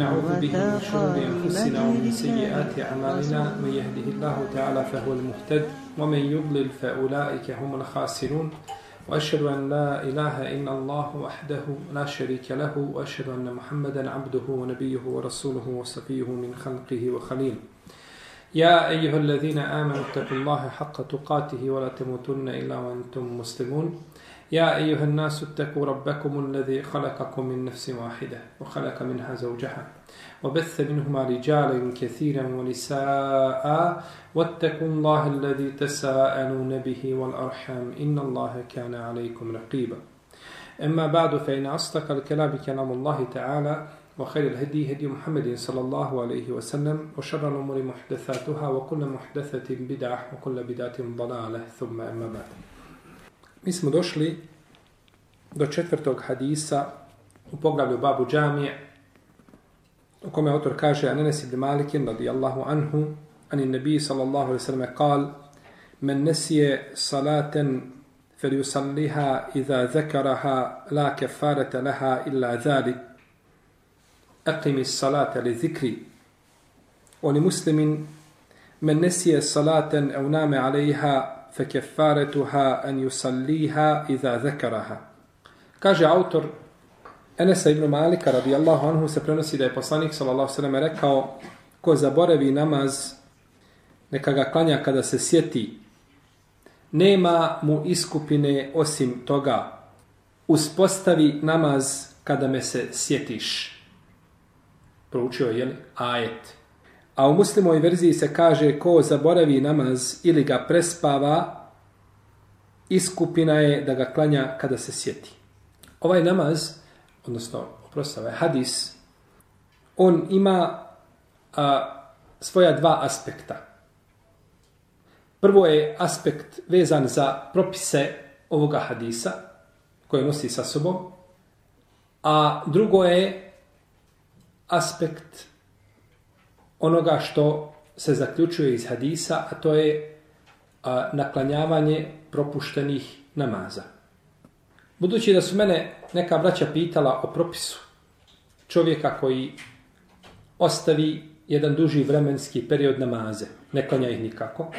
ونعوذ به من شرور أنفسنا ومن سيئات أعمالنا. من يهده الله تعالى فهو المهتد ومن يضلل فأولئك هم الخاسرون. وأشهد أن لا إله إلا الله وحده لا شريك له وأشهد أن محمدا عبده ونبيه ورسوله وصفيه من خلقه وخليله يا أيها الذين آمنوا اتقوا الله حق تقاته ولا تموتن إلا وأنتم مسلمون. يا أيها الناس اتقوا ربكم الذي خلقكم من نفس واحدة وخلق منها زوجها وبث منهما رجالا كثيرا ونساء واتقوا الله الذي تساءلون به والأرحام إن الله كان عليكم رقيبا. أما بعد فإن أصدق الكلام كلام الله تعالى وخير الهدي هدي محمد صلى الله عليه وسلم وشر الأمور محدثاتها وكل محدثة بدعة وكل بدعة ضلالة ثم أما بعد. Mi smo došli do četvrtog hadisa u poglavlju Babu Džamije, u kome autor kaže Anenes ibn Malikin radijallahu anhu ani nabi sallallahu alejhi ve sellem qal men nesije salaten fel yusalliha iza zekaraha la kefarete laha illa zalik aqimi salata li zikri. Oli muslimin men nesije salaten au name alaiha فكفارتها أن يصليها إذا ذكرها Kaže autor Enesa ibn Malika radijallahu anhu se prenosi da je poslanik sallallahu sallam rekao ko zaboravi namaz neka ga klanja kada se sjeti nema mu iskupine osim toga uspostavi namaz kada me se sjetiš proučio je li ajet A u muslimoj verziji se kaže ko zaboravi namaz ili ga prespava, iskupina je da ga klanja kada se sjeti. Ovaj namaz, odnosno, oprosti, ovaj hadis, on ima a, svoja dva aspekta. Prvo je aspekt vezan za propise ovoga hadisa, koje nosi sa sobom, a drugo je aspekt onoga što se zaključuje iz hadisa, a to je a, naklanjavanje propuštenih namaza. Budući da su mene neka braća pitala o propisu čovjeka koji ostavi jedan duži vremenski period namaze, ne klanja ih nikako,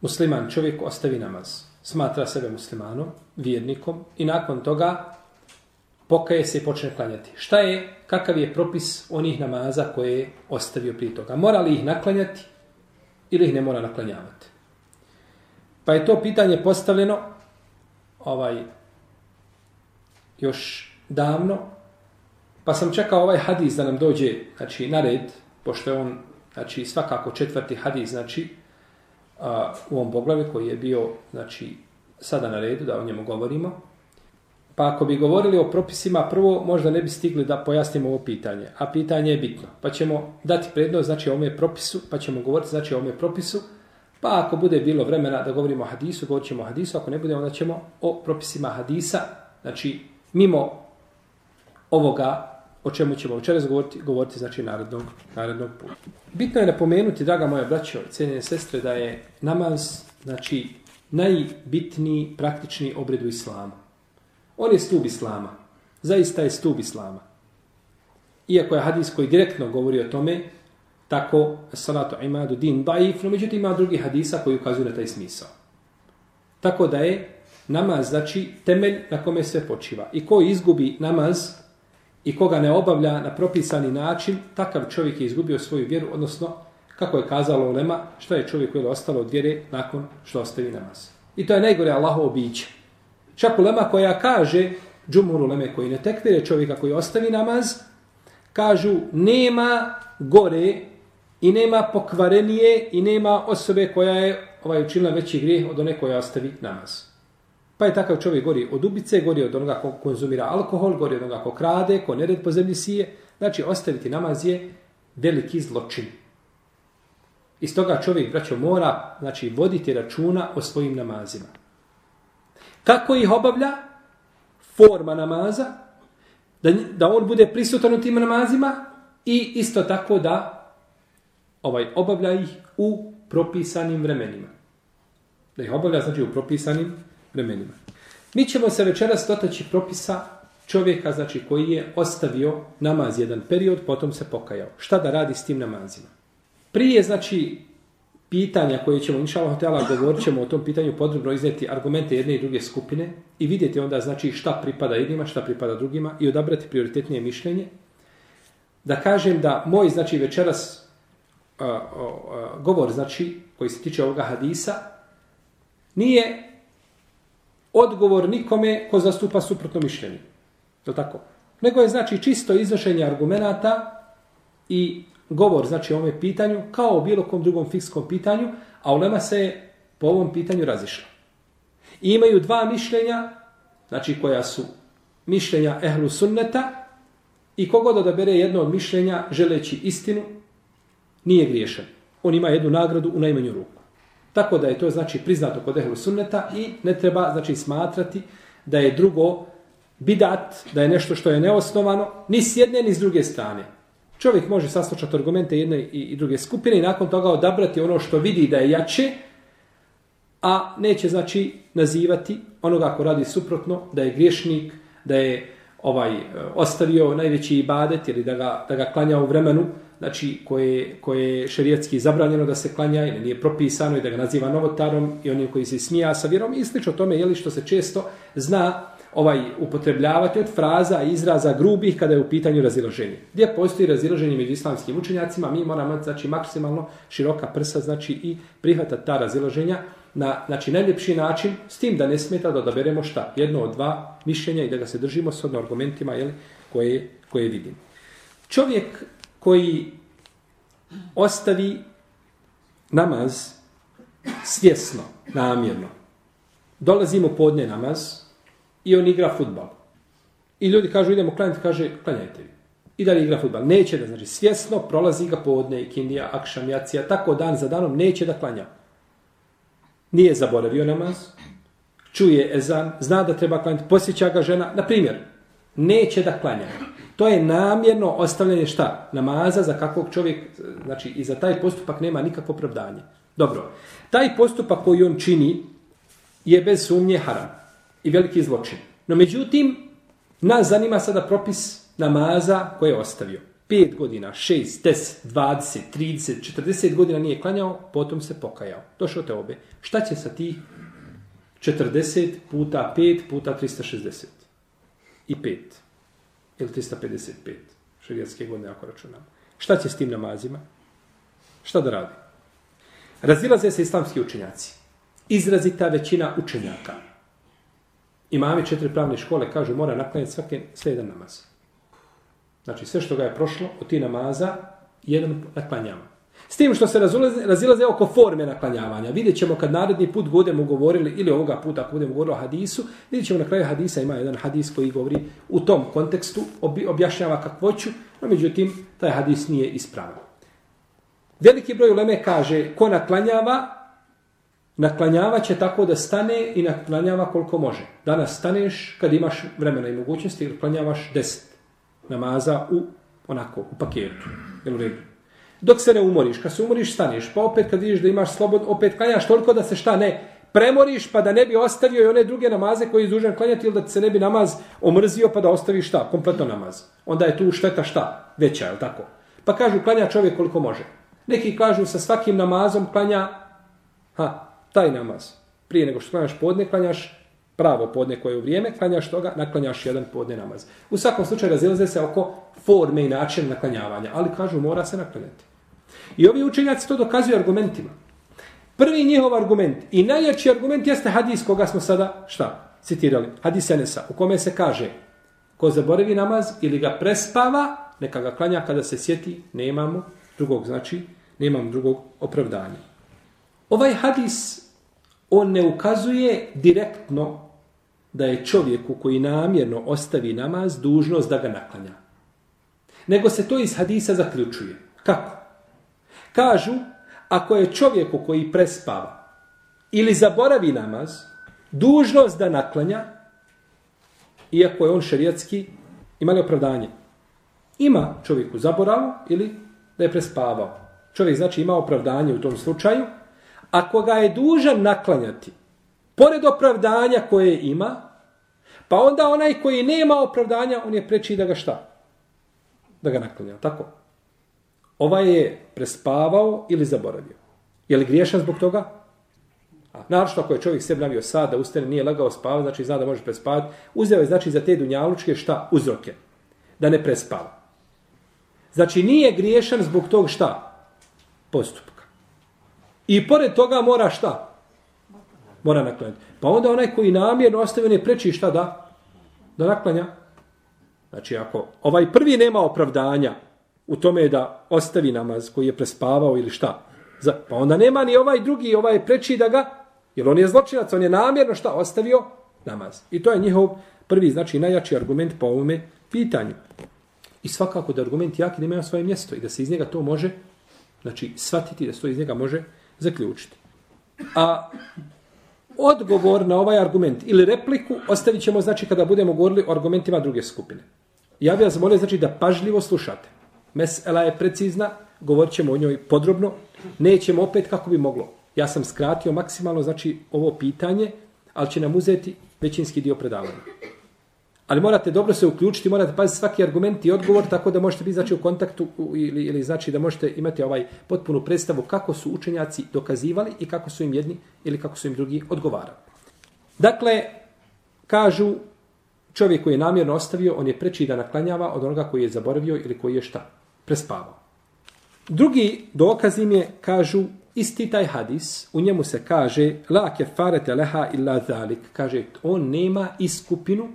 musliman čovjek ostavi namaz, smatra sebe muslimanom, vjernikom i nakon toga pokaje se i počne klanjati. Šta je, kakav je propis onih namaza koje je ostavio prije toga? Mora li ih naklanjati ili ih ne mora naklanjavati? Pa je to pitanje postavljeno ovaj još davno, pa sam čekao ovaj hadis da nam dođe znači, na red, pošto je on znači, svakako četvrti hadis znači, a, u ovom poglavi koji je bio znači, sada na redu, da o njemu govorimo. Pa ako bi govorili o propisima, prvo možda ne bi stigli da pojasnimo ovo pitanje. A pitanje je bitno. Pa ćemo dati prednost, znači o ome propisu, pa ćemo govoriti znači o ome propisu. Pa ako bude bilo vremena da govorimo o hadisu, govorit ćemo o hadisu. Ako ne bude, onda ćemo o propisima hadisa. Znači, mimo ovoga o čemu ćemo večeras govoriti, govoriti znači narednog, narednog puta. Bitno je napomenuti, draga moja braćo cijenjene sestre, da je namaz znači, najbitniji praktični obred u islamu. On je stup islama. Zaista je stup islama. Iako je hadis koji direktno govori o tome, tako salatu imadu din daif, no međutim ima drugi hadisa koji ukazuju na taj smisao. Tako da je namaz, znači temelj na kome sve počiva. I ko izgubi namaz i koga ne obavlja na propisani način, takav čovjek je izgubio svoju vjeru, odnosno, kako je kazalo Lema, što je čovjek koji je ostalo od vjere nakon što ostavi namaz. I to je najgore Allahovo biće. Čak ulema koja kaže, džumhur uleme koji ne tekvire čovjeka koji ostavi namaz, kažu nema gore i nema pokvarenije i nema osobe koja je ovaj učinila veći grijeh od one koja ostavi namaz. Pa je takav čovjek gori od ubice, gori od onoga ko konzumira alkohol, gori od onoga ko krade, ko nered po zemlji sije. Znači, ostaviti namaz je veliki zločin. Iz toga čovjek, braćo, mora znači, voditi računa o svojim namazima. Kako ih obavlja? Forma namaza. Da, da on bude prisutan u tim namazima. I isto tako da ovaj obavlja ih u propisanim vremenima. Da ih obavlja znači u propisanim vremenima. Mi ćemo se večeras dotaći propisa čovjeka znači koji je ostavio namaz jedan period, potom se pokajao. Šta da radi s tim namazima? Prije, znači, pitanja koje ćemo, inša Allah, htjela, govorit ćemo o tom pitanju podrobno izneti argumente jedne i druge skupine i vidjeti onda, znači, šta pripada jednima, šta pripada drugima i odabrati prioritetnije mišljenje. Da kažem da moj, znači, večeras a, a, a, govor, znači, koji se tiče ovoga hadisa, nije odgovor nikome ko zastupa suprotno mišljenje. Je tako? Nego je, znači, čisto iznošenje argumenata i govor, znači, o ovome pitanju, kao o bilo kom drugom fikskom pitanju, a ulema se je po ovom pitanju razišla. I imaju dva mišljenja, znači, koja su mišljenja ehlu sunneta, i kogod odabere jedno od mišljenja, želeći istinu, nije griješan. On ima jednu nagradu u najmanju ruku. Tako da je to znači priznato kod ehlu sunneta i ne treba znači smatrati da je drugo bidat, da je nešto što je neosnovano, ni s jedne ni s druge strane. Čovjek može saslušati argumente jedne i druge skupine i nakon toga odabrati ono što vidi da je jače, a neće znači nazivati onoga ko radi suprotno, da je griješnik, da je ovaj ostavio najveći ibadet ili da ga, da ga klanja u vremenu, znači koje, koje je šerijetski zabranjeno da se klanja ili nije propisano i da ga naziva novotarom i onim koji se smija sa vjerom i slično tome je li što se često zna ovaj upotrebljavati od fraza i izraza grubih kada je u pitanju razilaženje. Gdje postoji razilaženje među islamskim učenjacima, mi moramo znači maksimalno široka prsa znači i prihvatati ta razilaženja na znači najljepši način s tim da ne smeta da odaberemo šta jedno od dva mišljenja i da ga se držimo s argumentima jeli, koje koje vidim. Čovjek koji ostavi namaz svjesno, namjerno. Dolazimo podne namaz i on igra futbal. I ljudi kažu idemo klanjati, kaže klanjajte vi. I dalje igra futbal. Neće da, znači svjesno prolazi ga podne, ikindija, akšam, jacija, tako dan za danom neće da klanja. Nije zaboravio namaz, čuje ezan, zna da treba klanjati, posjeća ga žena, na primjer, neće da klanja. To je namjerno ostavljanje šta? Namaza za kakvog čovjek, znači i za taj postupak nema nikakvo opravdanje. Dobro, taj postupak koji on čini je bez sumnje haram i veliki zločin. No međutim, nas zanima sada propis namaza koje je ostavio. 5 godina, 6, 10, 20, 30, 40 godina nije klanjao, potom se pokajao. Došao te obe. Šta će sa ti 40 puta 5 puta 360? I 5 ili 355 šarijatske godine ako računamo. Šta će s tim namazima? Šta da radi? Razilaze se islamski učenjaci. Izrazita većina učenjaka. Imami četiri pravne škole kažu mora naklanjati svake, sve jedan namaz. Znači sve što ga je prošlo od ti namaza, jedan naklanjamo. S tim što se razilaze, razilaze oko forme naklanjavanja. Vidjet ćemo kad naredni put budemo govorili, ili ovoga puta ako budemo govorili o hadisu, vidjet ćemo na kraju hadisa, ima jedan hadis koji govori u tom kontekstu, objašnjava kakvoću, no međutim, taj hadis nije ispravan. Veliki broj uleme kaže, ko naklanjava, naklanjava će tako da stane i naklanjava koliko može. Danas staneš kad imaš vremena i mogućnosti, ili klanjavaš deset namaza u onako, u paketu. Jel u redu? Dok se ne umoriš, kad se umoriš, staneš, pa opet kad vidiš da imaš slobod, opet klanjaš toliko da se šta ne, premoriš pa da ne bi ostavio i one druge namaze koje je dužan klanjati ili da se ne bi namaz omrzio pa da ostaviš šta, kompletno namaz. Onda je tu šteta šta, veća, je tako? Pa kažu klanja čovjek koliko može. Neki kažu sa svakim namazom klanja, ha, taj namaz. Prije nego što klanjaš podne, klanjaš pravo podne koje je u vrijeme, klanjaš toga, naklanjaš jedan podne namaz. U svakom slučaju razilaze se oko forme i načina naklanjavanja, ali kažu mora se naklanjati. I ovi učenjaci to dokazuju argumentima. Prvi njihov argument i najjači argument jeste hadis koga smo sada, šta, citirali, hadis Enesa, u kome se kaže, ko zaboravi namaz ili ga prespava, neka ga klanja kada se sjeti, nemamo drugog, znači, nemamo drugog opravdanja. Ovaj hadis, on ne ukazuje direktno da je čovjeku koji namjerno ostavi namaz dužnost da ga naklanja. Nego se to iz hadisa zaključuje. Kako? Kažu, ako je čovjeku koji prespava ili zaboravi namaz, dužnost da naklanja, iako je on šerijatski, ima li opravdanje? Ima čovjeku zaboravu ili da je prespavao. Čovjek znači ima opravdanje u tom slučaju. Ako ga je dužan naklanjati, pored opravdanja koje ima, Pa onda onaj koji nema opravdanja, on je preči da ga šta? Da ga naklanja, tako? Ovaj je prespavao ili zaboravio. Je li griješan zbog toga? A, naravno ako je čovjek sebi navio sad da ustane, nije lagao spavati, znači zna da može prespavati, uzeo je znači za te dunjalučke šta? Uzroke. Da ne prespava. Znači nije griješan zbog tog šta? Postupka. I pored toga mora šta? Mora naklanjati. Pa onda onaj koji namjerno ostavi, on je preči šta da? Da naklanja. Znači ako ovaj prvi nema opravdanja u tome da ostavi namaz koji je prespavao ili šta, za, pa onda nema ni ovaj drugi, ovaj preči da ga, jer on je zločinac, on je namjerno šta ostavio namaz. I to je njihov prvi, znači najjači argument po ovome pitanju. I svakako da argument jaki da ima svoje mjesto i da se iz njega to može, znači shvatiti da se to iz njega može zaključiti. A odgovor na ovaj argument ili repliku ostavit ćemo, znači, kada budemo govorili o argumentima druge skupine. Ja bih vas molio, znači, da pažljivo slušate. Mesela je precizna, govorit ćemo o njoj podrobno, nećemo opet kako bi moglo. Ja sam skratio maksimalno, znači, ovo pitanje, ali će nam uzeti većinski dio predavanja. Ali morate dobro se uključiti, morate paziti svaki argument i odgovor, tako da možete biti znači, u kontaktu ili, ili znači da možete imati ovaj potpunu predstavu kako su učenjaci dokazivali i kako su im jedni ili kako su im drugi odgovarali. Dakle, kažu čovjek koji je namjerno ostavio, on je preči da naklanjava od onoga koji je zaboravio ili koji je šta? Prespavao. Drugi dokaz im je, kažu, isti taj hadis, u njemu se kaže la kefarete leha illa zalik. Kaže, on nema iskupinu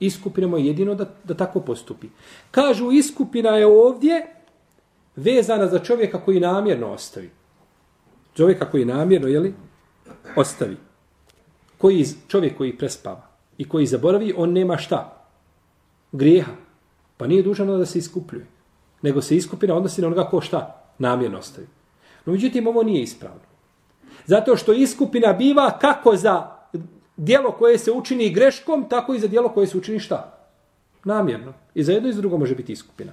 Iskupinamo jedino da, da tako postupi. Kažu, iskupina je ovdje vezana za čovjeka koji namjerno ostavi. Čovjeka koji namjerno, jeli, ostavi. Koji, čovjek koji prespava i koji zaboravi, on nema šta? Grijeha. Pa nije dužan da se iskupljuje. Nego se iskupina odnosi na onoga ko šta? Namjerno ostavi. No, međutim, ovo nije ispravno. Zato što iskupina biva kako za dijelo koje se učini greškom, tako i za dijelo koje se učini šta? Namjerno. I za jedno i za drugo može biti iskupina.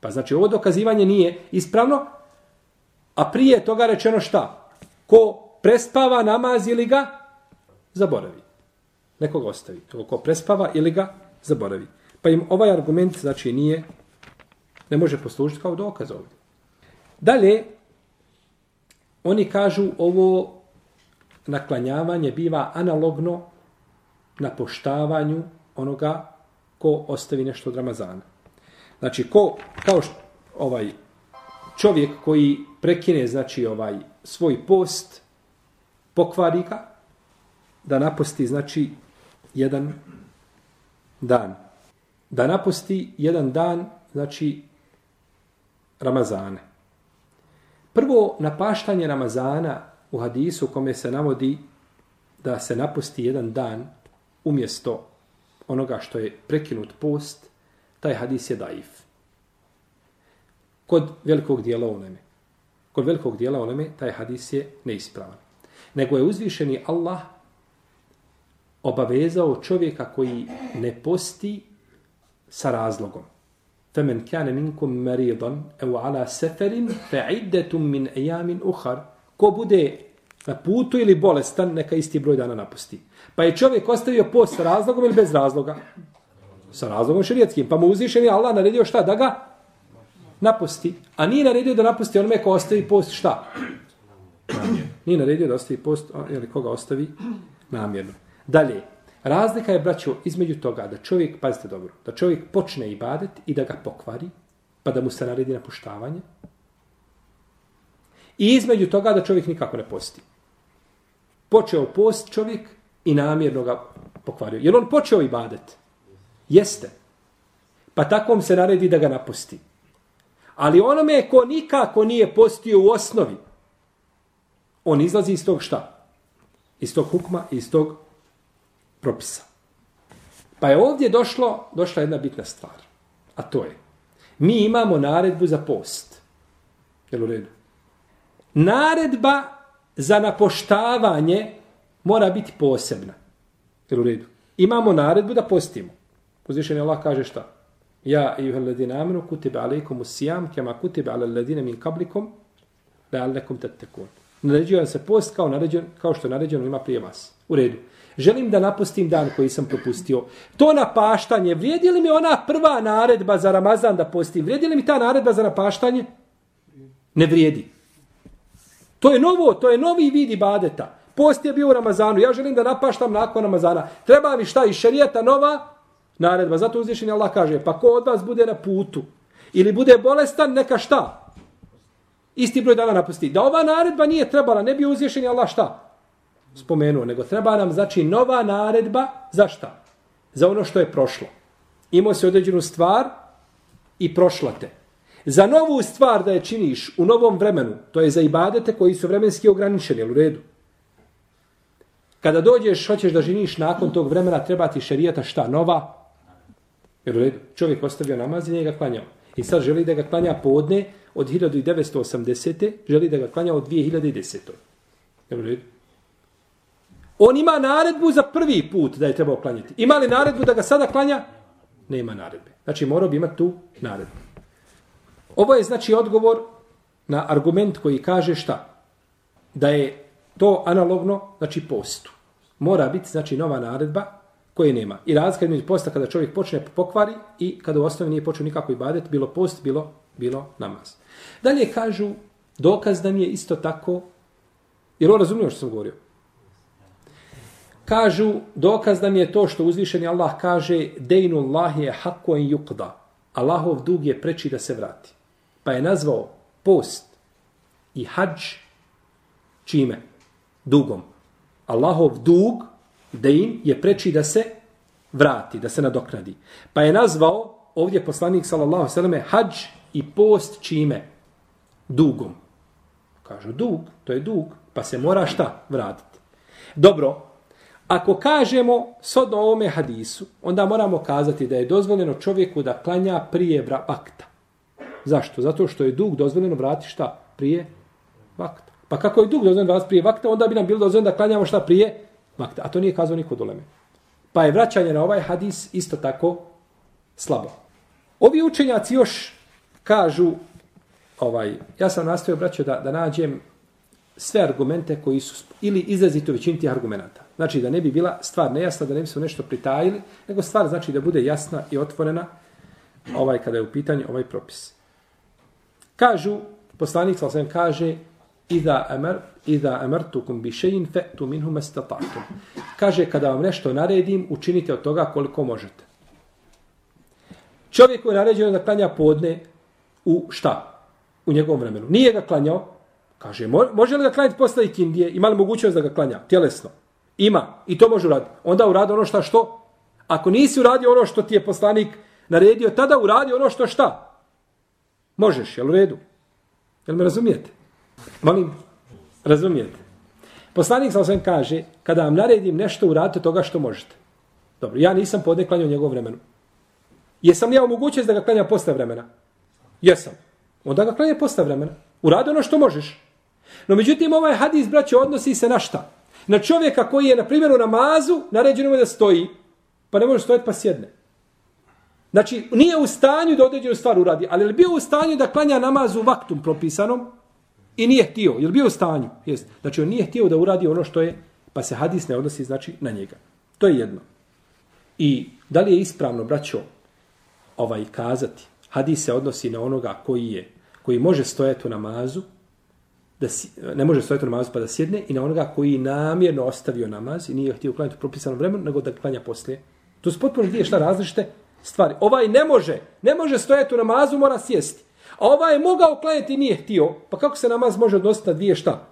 Pa znači ovo dokazivanje nije ispravno, a prije toga rečeno šta? Ko prespava namaz ili ga zaboravi. Nekoga ostavi. Ko prespava ili ga zaboravi. Pa im ovaj argument znači nije, ne može poslužiti kao dokaz ovdje. Dalje, oni kažu ovo naklanjavanje biva analogno na poštavanju onoga ko ostavi nešto od Ramazana. Znači, ko, kao što, ovaj čovjek koji prekine znači ovaj svoj post, pokvari ga, da naposti znači jedan dan. Da naposti jedan dan, znači Ramazane. Prvo napaštanje Ramazana u hadisu kome se navodi da se napusti jedan dan umjesto onoga što je prekinut post, taj hadis je daif. Kod velikog dijela uleme. Kod velikog dijela uleme taj hadis je neispravan. Nego je uzvišeni Allah obavezao čovjeka koji ne posti sa razlogom. فَمَنْ كَانَ مِنْكُمْ مَرِيضًا اَوْ عَلَى سَفَرٍ فَعِدَّةٌ مِنْ اَيَامٍ أُخَرٍ Ko bude na putu ili bolestan, neka isti broj dana napusti. Pa je čovjek ostavio post sa razlogom ili bez razloga? Sa razlogom širijetskim. Pa mu uzvišen je Allah naredio šta? Da ga napusti. A nije naredio da napusti onome ko ostavi post šta? Nije naredio da ostavi post, ili koga ostavi namjerno. Dalje, razlika je, braćo, između toga da čovjek, pazite dobro, da čovjek počne ibadet i da ga pokvari, pa da mu se naredi napuštavanje, I između toga da čovjek nikako ne posti. Počeo post čovjek i namjerno ga pokvario. Jer on počeo i badet? Jeste. Pa takvom se naredi da ga napusti. Ali onome ko nikako nije postio u osnovi, on izlazi iz tog šta? Iz tog hukma, iz tog propisa. Pa je ovdje došlo, došla jedna bitna stvar. A to je, mi imamo naredbu za post. Jel u redu? Naredba za napoštavanje mora biti posebna. Jel u redu? Imamo naredbu da postimo. Uzvišen Allah kaže šta? Ja i uheledine amenu kutiba alaikum usijam kema kutiba ala ledine min kablikom da alekom tetekun. Naređuje se post kao, naređen, kao što je naređeno ima prije vas. U redu. Želim da napustim dan koji sam propustio. To napaštanje, vrijedi li mi ona prva naredba za Ramazan da postim? Vrijedi li mi ta naredba za napaštanje? Ne vrijedi. To je novo, to je novi vid ibadeta. Post je bio u Ramazanu, ja želim da napaštam nakon Ramazana. Treba mi šta iz šarijeta nova naredba. Zato uzvišenje Allah kaže, pa ko od vas bude na putu ili bude bolestan, neka šta? Isti broj dana napusti. Da ova naredba nije trebala, ne bi uzvišenje Allah šta? Spomenuo, nego treba nam znači nova naredba za šta? Za ono što je prošlo. Imao se određenu stvar i prošla te. Za novu stvar da je činiš u novom vremenu, to je za ibadete koji su vremenski ograničeni, u redu. Kada dođeš, hoćeš da žiniš nakon tog vremena, treba ti šerijata šta? Nova? Jer u redu. Čovjek ostavio namaz i njega klanjao. I sad želi da ga klanja podne od 1980. želi da ga klanja od 2010. Jer u redu. On ima naredbu za prvi put da je trebao klanjati. Ima li naredbu da ga sada klanja? Nema naredbe. Znači morao bi imati tu naredbu. Ovo je znači odgovor na argument koji kaže šta? Da je to analogno, znači postu. Mora biti znači nova naredba koje nema. I razlika između posta kada čovjek počne pokvari i kada u osnovi nije počeo nikako ibadet, bilo post, bilo, bilo namaz. Dalje kažu, dokaz da je isto tako, jer on razumio što sam govorio, kažu, dokaz da je to što uzvišeni Allah kaže, dejnu Allah je hako en yukda, Allahov dug je preči da se vrati. Pa je nazvao post i hađ čime? Dugom. Allahov dug, dejn, je preči da se vrati, da se nadoknadi. Pa je nazvao ovdje poslanik sallallahu sallam hađ i post čime? Dugom. Kažu dug, to je dug, pa se mora šta vratiti. Dobro, ako kažemo sodno ovome hadisu, onda moramo kazati da je dozvoljeno čovjeku da klanja prije vakta. Zašto? Zato što je dug dozvoljeno vrati šta? Prije vakta. Pa kako je dug dozvoljeno vrati prije vakta, onda bi nam bilo dozvoljeno da klanjamo šta prije vakta. A to nije kazao niko doleme. Pa je vraćanje na ovaj hadis isto tako slabo. Ovi učenjaci još kažu, ovaj, ja sam nastavio braćo da, da nađem sve argumente koji su, ili izrazito većini tih argumenta. Znači da ne bi bila stvar nejasna, da ne bi se nešto pritajili, nego stvar znači da bude jasna i otvorena ovaj kada je u pitanju ovaj propis. Kažu, poslanik sa osvijem kaže, Iza amar iza amartukum bi shay'in fa'tu minhu mastata'tum. Kaže kada vam nešto naredim, učinite od toga koliko možete. Čovjek koji je naređeno da klanja podne u šta? U njegovom vremenu. Nije ga klanjao. Kaže, može li ga klanjati posle ikindije? Ima li mogućnost da ga klanja? Tjelesno. Ima. I to može uraditi. Onda uradi ono šta što? Ako nisi uradio ono što ti je poslanik naredio, tada uradi ono što šta? Možeš, jel u redu? Jel me razumijete? Molim, razumijete? Poslanik sa osvijem kaže, kada vam naredim nešto, uradite toga što možete. Dobro, ja nisam podne klanjao njegov vremenu. Jesam li ja u da ga klanja posle vremena? Jesam. Onda ga klanja posle vremena. Uradi ono što možeš. No međutim, ovaj hadis, braće, odnosi se na šta? Na čovjeka koji je, na primjer, u namazu, naređeno mu da stoji, pa ne može stojati pa sjedne. Znači, nije u stanju da određenu stvar uradi, ali je bio u stanju da klanja u vaktum propisanom, I nije htio, je li bio u stanju? Jest. Znači, on nije htio da uradi ono što je, pa se hadis ne odnosi, znači, na njega. To je jedno. I da li je ispravno, braćo, ovaj kazati, hadis se odnosi na onoga koji je, koji može stojati u namazu, da si, ne može stojati u namazu pa da sjedne, i na onoga koji namjerno ostavio namaz i nije htio klanjati u propisanom vremenu, nego da klanja poslije. To su potpuno dvije šta različite stvari. Ovaj ne može, ne može stojati u namazu, mora sjesti. A ova je mogao klanjati i nije htio. Pa kako se namaz može odnositi na dvije šta?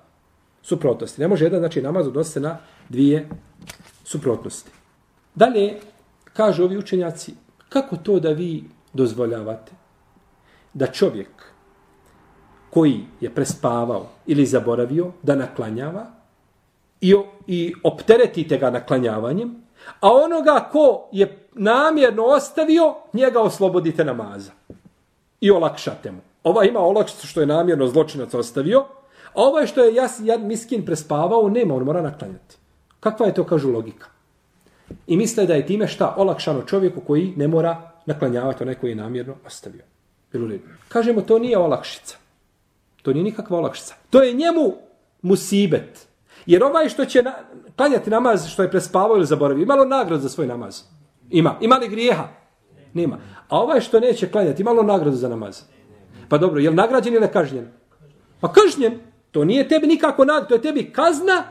Suprotnosti. Ne može jedan, znači namaz odnositi na dvije suprotnosti. Dalje, kažu ovi učenjaci, kako to da vi dozvoljavate da čovjek koji je prespavao ili zaboravio da naklanjava i, i opteretite ga naklanjavanjem, a onoga ko je namjerno ostavio, njega oslobodite namaza i olakšate mu. Ova ima olakšicu što je namjerno zločinac ostavio, a ovaj što je jas, jad miskin prespavao, nema, on mora naklanjati. Kakva je to, kažu, logika? I misle da je time šta olakšano čovjeku koji ne mora naklanjavati onaj koji je namjerno ostavio. Bilo li? Kažemo, to nije olakšica. To nije nikakva olakšica. To je njemu musibet. Jer ovaj što će na, klanjati namaz što je prespavao ili zaboravio, imalo nagradu za svoj namaz? Ima. Ima li grijeha? Nema. A ovaj što neće klanjati, imalo nagradu za namaz? Pa dobro, je li nagrađen ili kažnjen? Pa kažnjen. To nije tebi nikako nagrad, to je tebi kazna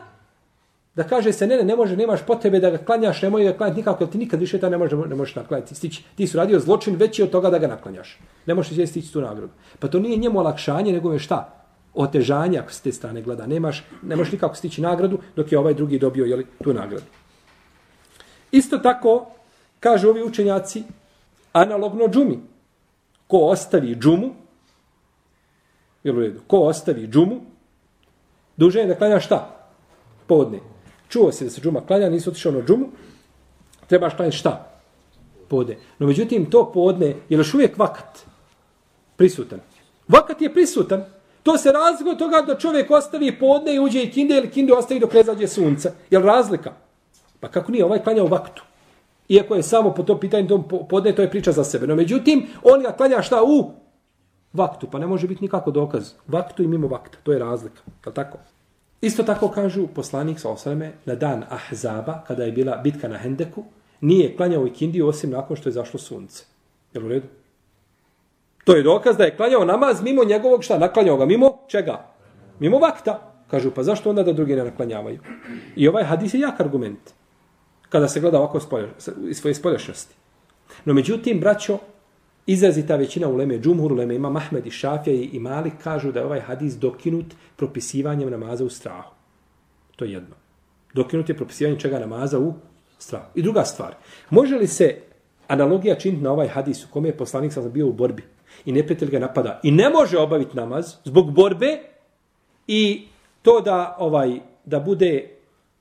da kaže se ne, ne, ne može, nemaš potrebe da ga klanjaš, nemoj ga klanjati nikako, jer ti nikad više ta ne, može, ne možeš naklanjati. Stići. Ti su radio zločin veći od toga da ga naklanjaš. Ne možeš stići tu nagradu. Pa to nije njemu olakšanje, nego je šta? Otežanja ako s te strane gleda. Nemaš, ne možeš nikako stići nagradu, dok je ovaj drugi dobio jeli, tu nagradu. Isto tako, kažu ovi učenjaci, analogno džumi. Ko ostavi džumu, jel u redu, ko ostavi džumu, duže je da klanja šta? Podne. Čuo se da se džuma klanja, nisi otišao ono na džumu, trebaš klanjati šta? Podne. No međutim, to podne je još uvijek vakat prisutan. Vakat je prisutan. To se razlika od toga da čovjek ostavi podne i uđe i kinde ili kinde ostavi dok ne zađe sunce. Je li razlika? Pa kako nije? Ovaj klanja u vaktu. Iako je samo po to pitanje tom podne, to je priča za sebe. No međutim, on ga klanja šta u vaktu, pa ne može biti nikako dokaz. Vaktu i mimo vakta, to je razlika. Je tako? Isto tako kažu poslanik sa osreme na dan Ahzaba, kada je bila bitka na Hendeku, nije klanjao ikindiju osim nakon što je zašlo sunce. Je u redu? To je dokaz da je klanjao namaz mimo njegovog šta? Naklanjao ga mimo čega? Mimo vakta. Kažu, pa zašto onda da drugi ne naklanjavaju? I ovaj hadis je jak argument. Kada se gleda ovako iz svoje spoljašnjosti. No međutim, braćo, izrazita većina uleme, džumhur uleme, ima Mahmed i Šafija i Malik, kažu da je ovaj hadis dokinut propisivanjem namaza u strahu. To je jedno. Dokinut je propisivanje čega namaza u strahu. I druga stvar, može li se analogija činiti na ovaj hadis u kome je poslanik sam bio u borbi i neprijatelj ga napada i ne može obaviti namaz zbog borbe i to da ovaj da bude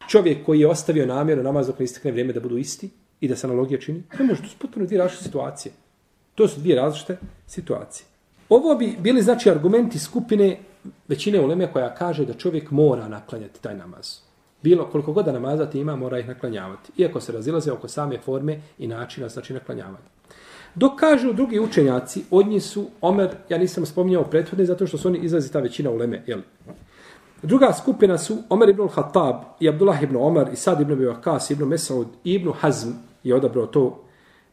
čovjek koji je ostavio namjeru namaz dok ne istekne vrijeme da budu isti i da se analogija čini, ne može, to su potpuno dvije različite situacije. To su dvije različite situacije. Ovo bi bili znači argumenti skupine većine uleme koja kaže da čovjek mora naklanjati taj namaz. Bilo koliko god da namaza ti ima, mora ih naklanjavati. Iako se razilaze oko same forme i načina znači naklanjavanja. Dok kažu drugi učenjaci, od njih su Omer, ja nisam spominjao prethodne, zato što su oni izlazi ta većina uleme. Jel? Druga skupina su Omer ibn Khattab i Abdullah ibn Omer i Sad ibn Bivakas, ibn Mesaud i ibn Hazm je odabrao to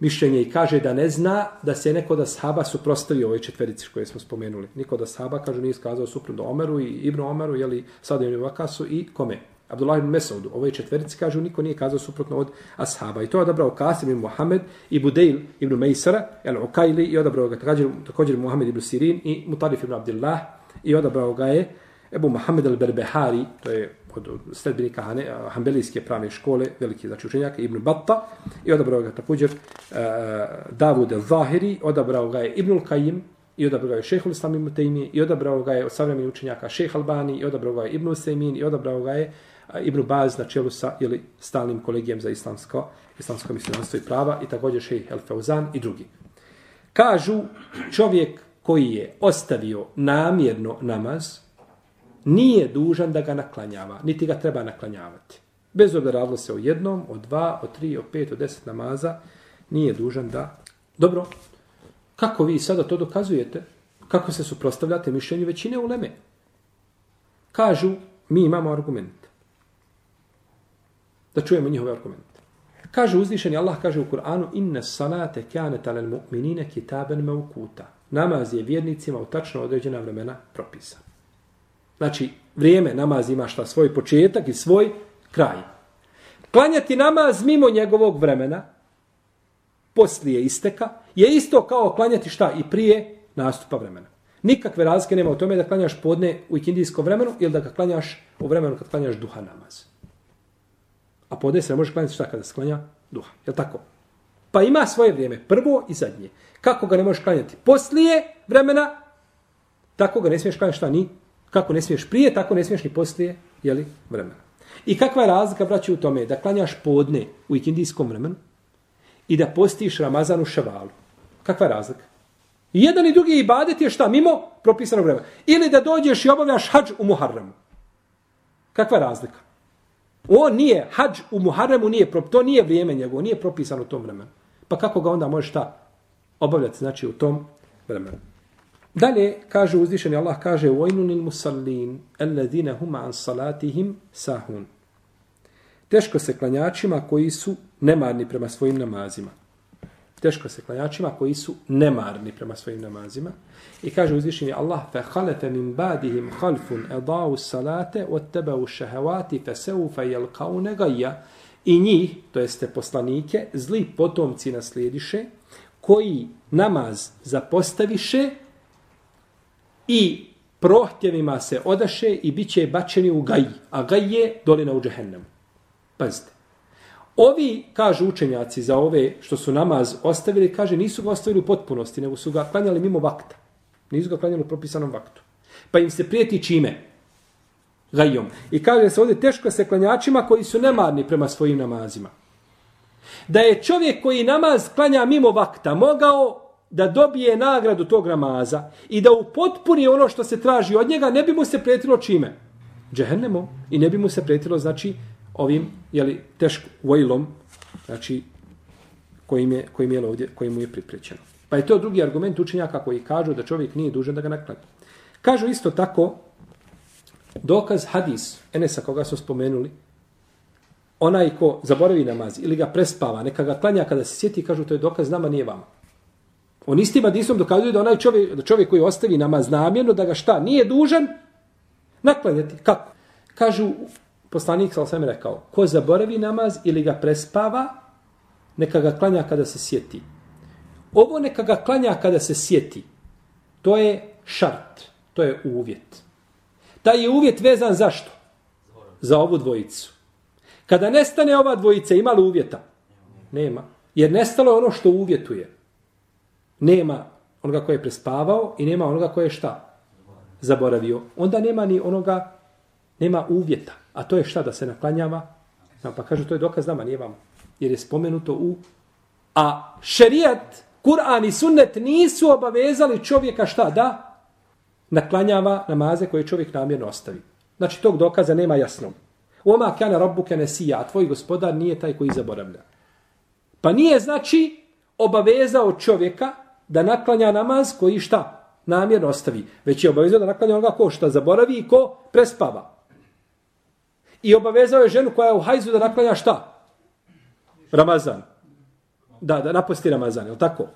mišljenje i kaže da ne zna da se neko da sahaba suprostavio ovoj četverici koje smo spomenuli. Niko da sahaba, kažu, nije skazao suprotno Omeru i Ibnu Omeru, jeli Sad ibn Vakasu i kome? Abdullah ibn Mesaud, Ovoj četverici, kažu, niko nije kazao suprotno od ashaba. I to je odabrao Kasim ibn Muhammed i Budeil ibn Mejsara, el Ukajli, i odabrao ga također, također Muhammed ibn Sirin i Mutarif ibn Abdullah, i odabrao ga je Ebu Muhammed al-Berbehari, to je od sledbenika Hanbelijske pravne škole, veliki znači učenjak, Ibn Batta, i odabrao ga također e, uh, Davud al-Zahiri, odabrao ga je Ibn al-Kajim, i odabrao ga je šehhul Islam ibn Taymi, i odabrao ga je od savremenih učenjaka Šeh Albani, i odabrao ga je Ibn Usaymin, i odabrao ga je Ibn Baz na čelu sa ili stalnim kolegijem za islamsko, islamsko misljenstvo i prava, i također šejh El Fauzan i drugi. Kažu čovjek koji je ostavio namjerno namaz, nije dužan da ga naklanjava, niti ga treba naklanjavati. Bez obzira radilo se o jednom, o dva, o tri, o pet, o deset namaza, nije dužan da... Dobro, kako vi sada to dokazujete? Kako se suprostavljate mišljenju većine uleme? Kažu, mi imamo argument. Da čujemo njihove argumente. Kaže uzvišeni Allah, kaže u Kur'anu, inne salate kjane talen mu'minine kitaben me ukuta. Namaz je vjernicima u tačno određena vremena propisan. Znači, vrijeme namaz ima šta svoj početak i svoj kraj. Klanjati namaz mimo njegovog vremena, poslije isteka, je isto kao klanjati šta i prije nastupa vremena. Nikakve razlike nema u tome da klanjaš podne u ikindijskom vremenu ili da ga klanjaš u vremenu kad klanjaš duha namaz. A podne se ne može klanjati šta kada sklanja duha. Je tako? Pa ima svoje vrijeme, prvo i zadnje. Kako ga ne možeš klanjati poslije vremena, tako ga ne smiješ klanjati šta ni Kako ne smiješ prije, tako ne smiješ ni poslije jeli, vremena. I kakva je razlika, braći, u tome da klanjaš podne u ikindijskom vremenu i da postiš Ramazan u ševalu? Kakva je razlika? I jedan i drugi ibadet je šta? Mimo propisanog vremena. Ili da dođeš i obavljaš hađ u Muharremu. Kakva je razlika? On nije, hađ u Muharremu nije, to nije vrijeme njegovo, nije propisano u tom vremenu. Pa kako ga onda možeš šta obavljati, znači, u tom vremenu? Dalje kaže uzvišeni Allah kaže وَيْنُ musallin الَّذِينَ هُمَ عَنْ صَلَاتِهِمْ sahun. Teško se klanjačima koji su nemarni prema svojim namazima. Teško se klanjačima koji su nemarni prema svojim namazima. I kaže uzvišeni Allah فَحَلَفَ مِنْ بَادِهِمْ خَلْفٌ اَضَاءُ السَّلَاةَ وَاتَّبَوُ الشَّهَوَاتِ فَسَوْفَ يَلْقَوْنَ غَيَّ I njih, to jeste poslanike, zli potomci naslijediše, koji namaz zapostaviše i prohtjevima se odaše i bit će bačeni u gaj. A gaj je dolina u džehennemu. Pazite. Ovi, kažu učenjaci za ove što su namaz ostavili, kaže nisu ga ostavili u potpunosti, nego su ga klanjali mimo vakta. Nisu ga klanjali u propisanom vaktu. Pa im se prijeti čime? Gajom. I kaže se ovdje teško se klanjačima koji su nemarni prema svojim namazima. Da je čovjek koji namaz klanja mimo vakta mogao da dobije nagradu tog namaza i da upotpuni ono što se traži od njega, ne bi mu se prijetilo čime? Džehennemo. I ne bi mu se prijetilo, znači, ovim, jeli, tešk vojlom, znači, kojim je, kojim je ovdje, kojim mu je priprećeno. Pa je to drugi argument učenjaka koji kažu da čovjek nije dužan da ga nakladi. Kažu isto tako, dokaz hadis, Enesa koga su spomenuli, onaj ko zaboravi namaz ili ga prespava, neka ga klanja kada se sjeti, kažu to je dokaz nama, nije vama. On istim hadisom dokazuje da onaj čovjek, da čovjek koji ostavi namaz namjerno, da ga šta, nije dužan naklanjati. Kako? Kažu, poslanik sa osam rekao, ko zaboravi namaz ili ga prespava, neka ga klanja kada se sjeti. Ovo neka ga klanja kada se sjeti. To je šart. To je uvjet. Taj je uvjet vezan zašto? Za ovu dvojicu. Kada nestane ova dvojica, ima li uvjeta? Nema. Jer nestalo je ono što uvjetuje. Nema onoga koje je prespavao i nema onoga koje je šta? Zaboravio. Onda nema ni onoga, nema uvjeta. A to je šta da se naklanjava? No, pa kažu to je dokaz nama, nije vam. Jer je spomenuto u... A šerijat, Kur'an i sunnet nisu obavezali čovjeka šta da? Naklanjava namaze koje čovjek namjerno ostavi. Znači, tog dokaza nema jasno. Oma kana rabbuka a tvoj gospodar nije taj koji zaboravlja. Pa nije znači obavezao čovjeka da naklanja namaz koji šta namjerno ostavi, već je obavezao da naklanja onoga ko šta zaboravi i ko prespava. I obavezao je ženu koja je u hajzu da naklanja šta? Ramazan. Da, da naposti Ramazan, je li tako?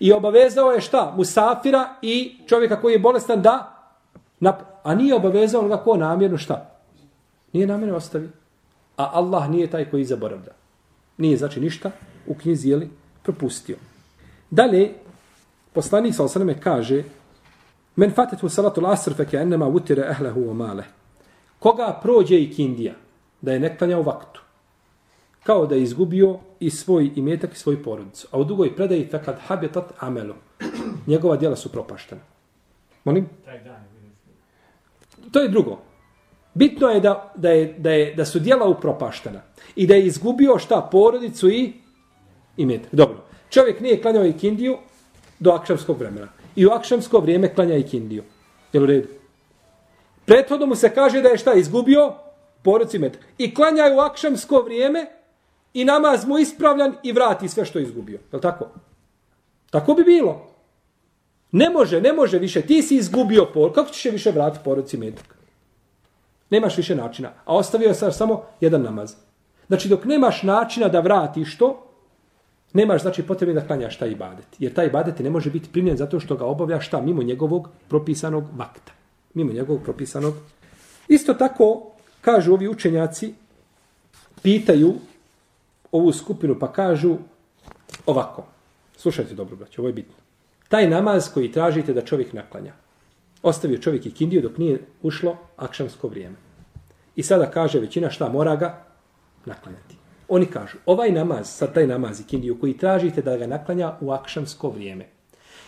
I obavezao je šta? Musafira i čovjeka koji je bolestan da Nap a nije obavezao onoga ko namjerno šta? Nije namjerno ostavi. A Allah nije taj koji zaboravlja. Nije znači ništa u knjizi jeli propustio. Dalje, poslanik sa osaname kaže Men fatetu salatu l'asr fe ke ennema utire ehlehu o maleh. Koga prođe i kindija da je neklanja u vaktu? Kao da je izgubio i svoj imetak i svoj porodicu. A u dugoj predaji fekad habitat amelo. Njegova djela su propaštena. Molim? To je drugo. Bitno je da, da, je, da, je, da su djela upropaštena. I da je izgubio šta? Porodicu i imetak. Dobro. Čovjek nije klanjao i kindiju do akšamskog vremena. I u akšamsko vrijeme klanja i kindiju. Jel u redu? Prethodno mu se kaže da je šta? Izgubio Poruci i. I klanja u akšamsko vrijeme i namaz mu ispravljan i vrati sve što je izgubio. Je tako? Tako bi bilo. Ne može, ne može više. Ti si izgubio por. Kako ćeš više vratiti poruci metak? Nemaš više načina. A ostavio sam samo jedan namaz. Znači, dok nemaš načina da vratiš to, nemaš znači potrebe da klanjaš taj ibadet. Jer taj ibadet ne može biti primljen zato što ga obavlja šta mimo njegovog propisanog vakta. Mimo njegovog propisanog. Isto tako, kažu ovi učenjaci, pitaju ovu skupinu pa kažu ovako. Slušajte dobro, braće, ovo je bitno. Taj namaz koji tražite da čovjek naklanja. Ostavio čovjek i kindiju dok nije ušlo akšamsko vrijeme. I sada kaže većina šta mora ga naklanjati. Oni kažu, ovaj namaz, sad taj namaz i kindiju koji tražite da ga naklanja u akšamsko vrijeme.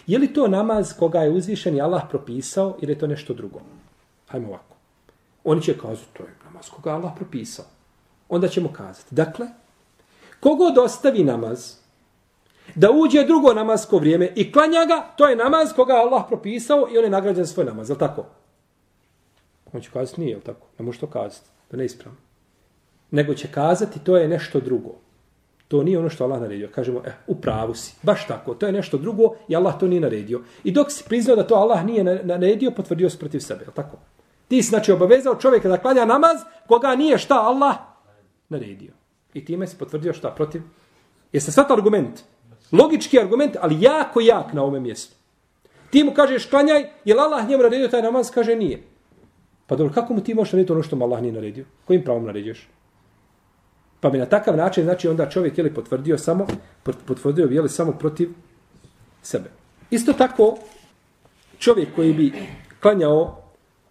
Je li to namaz koga je uzvišen i Allah propisao ili je to nešto drugo? Hajmo ovako. Oni će kazati, to je namaz koga Allah propisao. Onda ćemo kazati, dakle, kogod ostavi namaz, da uđe drugo namasko vrijeme i klanja ga, to je namaz koga Allah propisao i on je nagrađen svoj namaz, je tako? On će kazati, nije, je tako? Ne može to kazati, da ne ispravno. Nego će kazati, to je nešto drugo. To nije ono što Allah naredio. Kažemo, eh, u pravu si. Baš tako. To je nešto drugo i Allah to nije naredio. I dok si priznao da to Allah nije naredio, potvrdio si protiv sebe. Je tako? Ti si, znači, obavezao čovjeka da klanja namaz, koga nije šta Allah naredio. I time si potvrdio šta protiv. Jeste sad argument? Logički argument, ali jako jak na ovome mjestu. Ti mu kažeš klanjaj, je li Allah njemu naredio taj namaz? Kaže nije. Pa dobro, kako mu ti možeš narediti ono što mu Allah nije naredio? Kojim pravom naređuješ? Pa bi na takav način, znači onda čovjek je li potvrdio samo, potvrdio je li samo protiv sebe. Isto tako, čovjek koji bi klanjao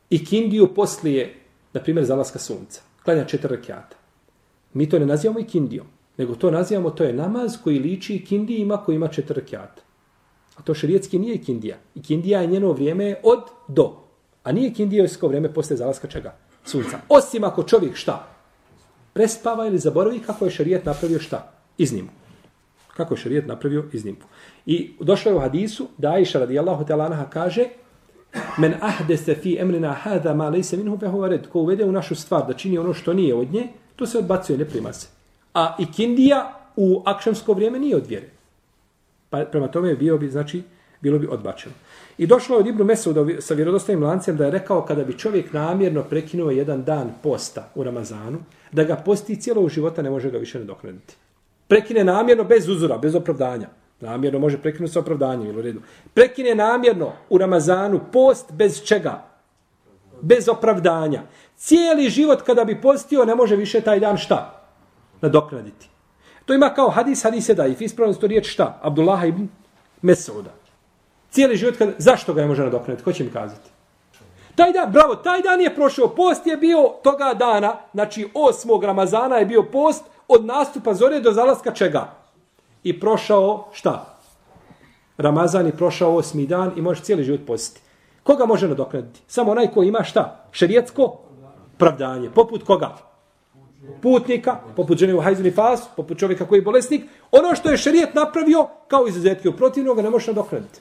i kindiju poslije, na primjer, zalaska sunca. Klanja četiri rekiata. Mi to ne nazivamo i kindijom, nego to nazivamo, to je namaz koji liči i kindijima koji ima četiri rekiata. A to šerijetski nije kindija. I kindija je njeno vrijeme od do. A nije ikindijsko vrijeme posle zalaska čega? Sunca. Osim ako čovjek šta? Prespava ili zaboravi kako je šarijet napravio šta? Iznimku. Kako je šarijet napravio iznimku. I došlo je u hadisu da Aisha radijallahu ta'ala kaže Men ahdese fi emrina hada ma lejse minhu fe huva red. Ko uvede u našu stvar da čini ono što nije od nje, to se odbacuje, ne prima se. A i u akšamsko vrijeme nije od vjere. Pa prema tome bio bi, znači, bilo bi odbačeno. I došlo je od Ibnu Mesuda sa vjerodostojnim lancem da je rekao kada bi čovjek namjerno prekinuo jedan dan posta u Ramazanu, da ga posti cijelog života ne može ga više nadoknaditi. Prekine namjerno bez uzora, bez opravdanja. Namjerno može prekinuti sa opravdanjem, ili u redu. Prekine namjerno u Ramazanu post bez čega? Bez opravdanja. Cijeli život kada bi postio ne može više taj dan šta? Nadoknaditi. To ima kao hadis, hadis je da. I ispravno to riječ šta? Abdullah ibn Mesuda. Cijeli život kad, Zašto ga ne može nadoknaditi? Ko će mi kazati? Taj dan, bravo, taj dan je prošao. Post je bio toga dana, znači 8. Ramazana je bio post od nastupa zore do zalaska čega? i prošao šta? Ramazan je prošao osmi dan i možeš cijeli život postiti. Koga može nadoknaditi? Samo onaj ko ima šta? Šerijetsko pravdanje. Poput koga? Putnika, poput žene u hajzuni fas, poput čovjeka koji je bolesnik. Ono što je šerijet napravio, kao izuzetke u protivnog, ne može nadoknaditi.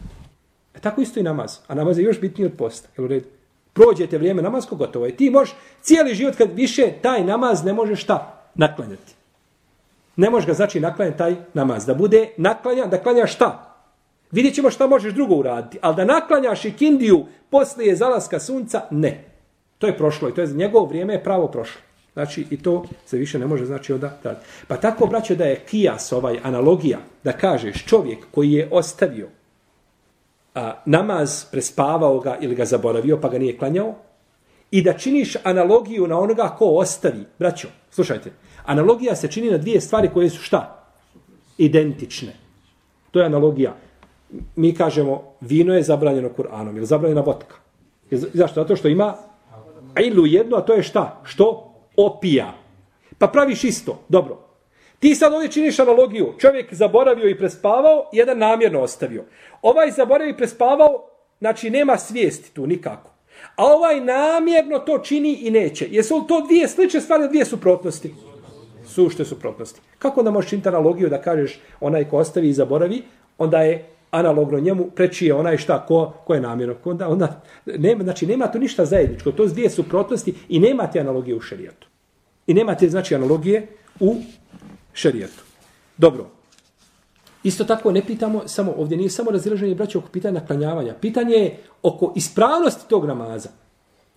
E tako isto i namaz. A namaz je još bitniji od posta. Jel u redu? Prođete vrijeme namazko, gotovo je. Ti možeš cijeli život kad više taj namaz ne možeš šta naklanjati ne možeš ga znači naklanjati taj namaz. Da bude naklanja, da klanja šta? Vidjet ćemo šta možeš drugo uraditi. Ali da naklanjaš i kindiju poslije zalaska sunca, ne. To je prošlo i to je njegovo vrijeme je pravo prošlo. Znači i to se više ne može znači onda da. Pa tako braćo da je kijas ovaj analogija da kažeš čovjek koji je ostavio a, namaz prespavao ga ili ga zaboravio pa ga nije klanjao i da činiš analogiju na onoga ko ostavi. Braćo, slušajte, Analogija se čini na dvije stvari koje su šta? Identične. To je analogija. Mi kažemo, vino je zabranjeno Kur'anom, ili zabranjena vodka. Zašto? Zato što ima ilu jedno, a to je šta? Što? Opija. Pa praviš isto. Dobro. Ti sad ovdje činiš analogiju. Čovjek zaboravio i prespavao, jedan namjerno ostavio. Ovaj zaboravio i prespavao, znači nema svijesti tu nikako. A ovaj namjerno to čini i neće. Jesu to dvije slične stvari, dvije suprotnosti? sušte suprotnosti. Kako da možeš činiti analogiju da kažeš onaj ko ostavi i zaboravi, onda je analogno njemu preči je onaj šta ko, ko je namjerno. Onda, onda, nema, znači nema to ništa zajedničko. To su dvije suprotnosti i nema te analogije u šerijatu. I nema te znači analogije u šerijetu. Dobro. Isto tako ne pitamo samo, ovdje nije samo razilaženje braća oko pitanja naklanjavanja. Pitanje je oko ispravnosti tog namaza.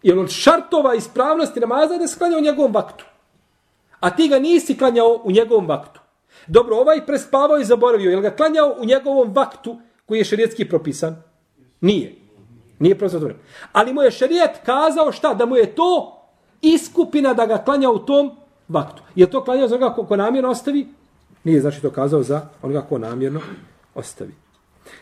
Jer od šartova ispravnosti namaza da se klanja u njegovom vaktu a ti ga nisi klanjao u njegovom vaktu. Dobro, ovaj prespavao i zaboravio, je li ga klanjao u njegovom vaktu koji je šerijetski propisan? Nije. Nije propisan. Ali mu je šerijet kazao šta? Da mu je to iskupina da ga klanja u tom vaktu. Je to klanjao za onoga ko, ko namjerno ostavi? Nije znači to kazao za onoga ko namjerno ostavi.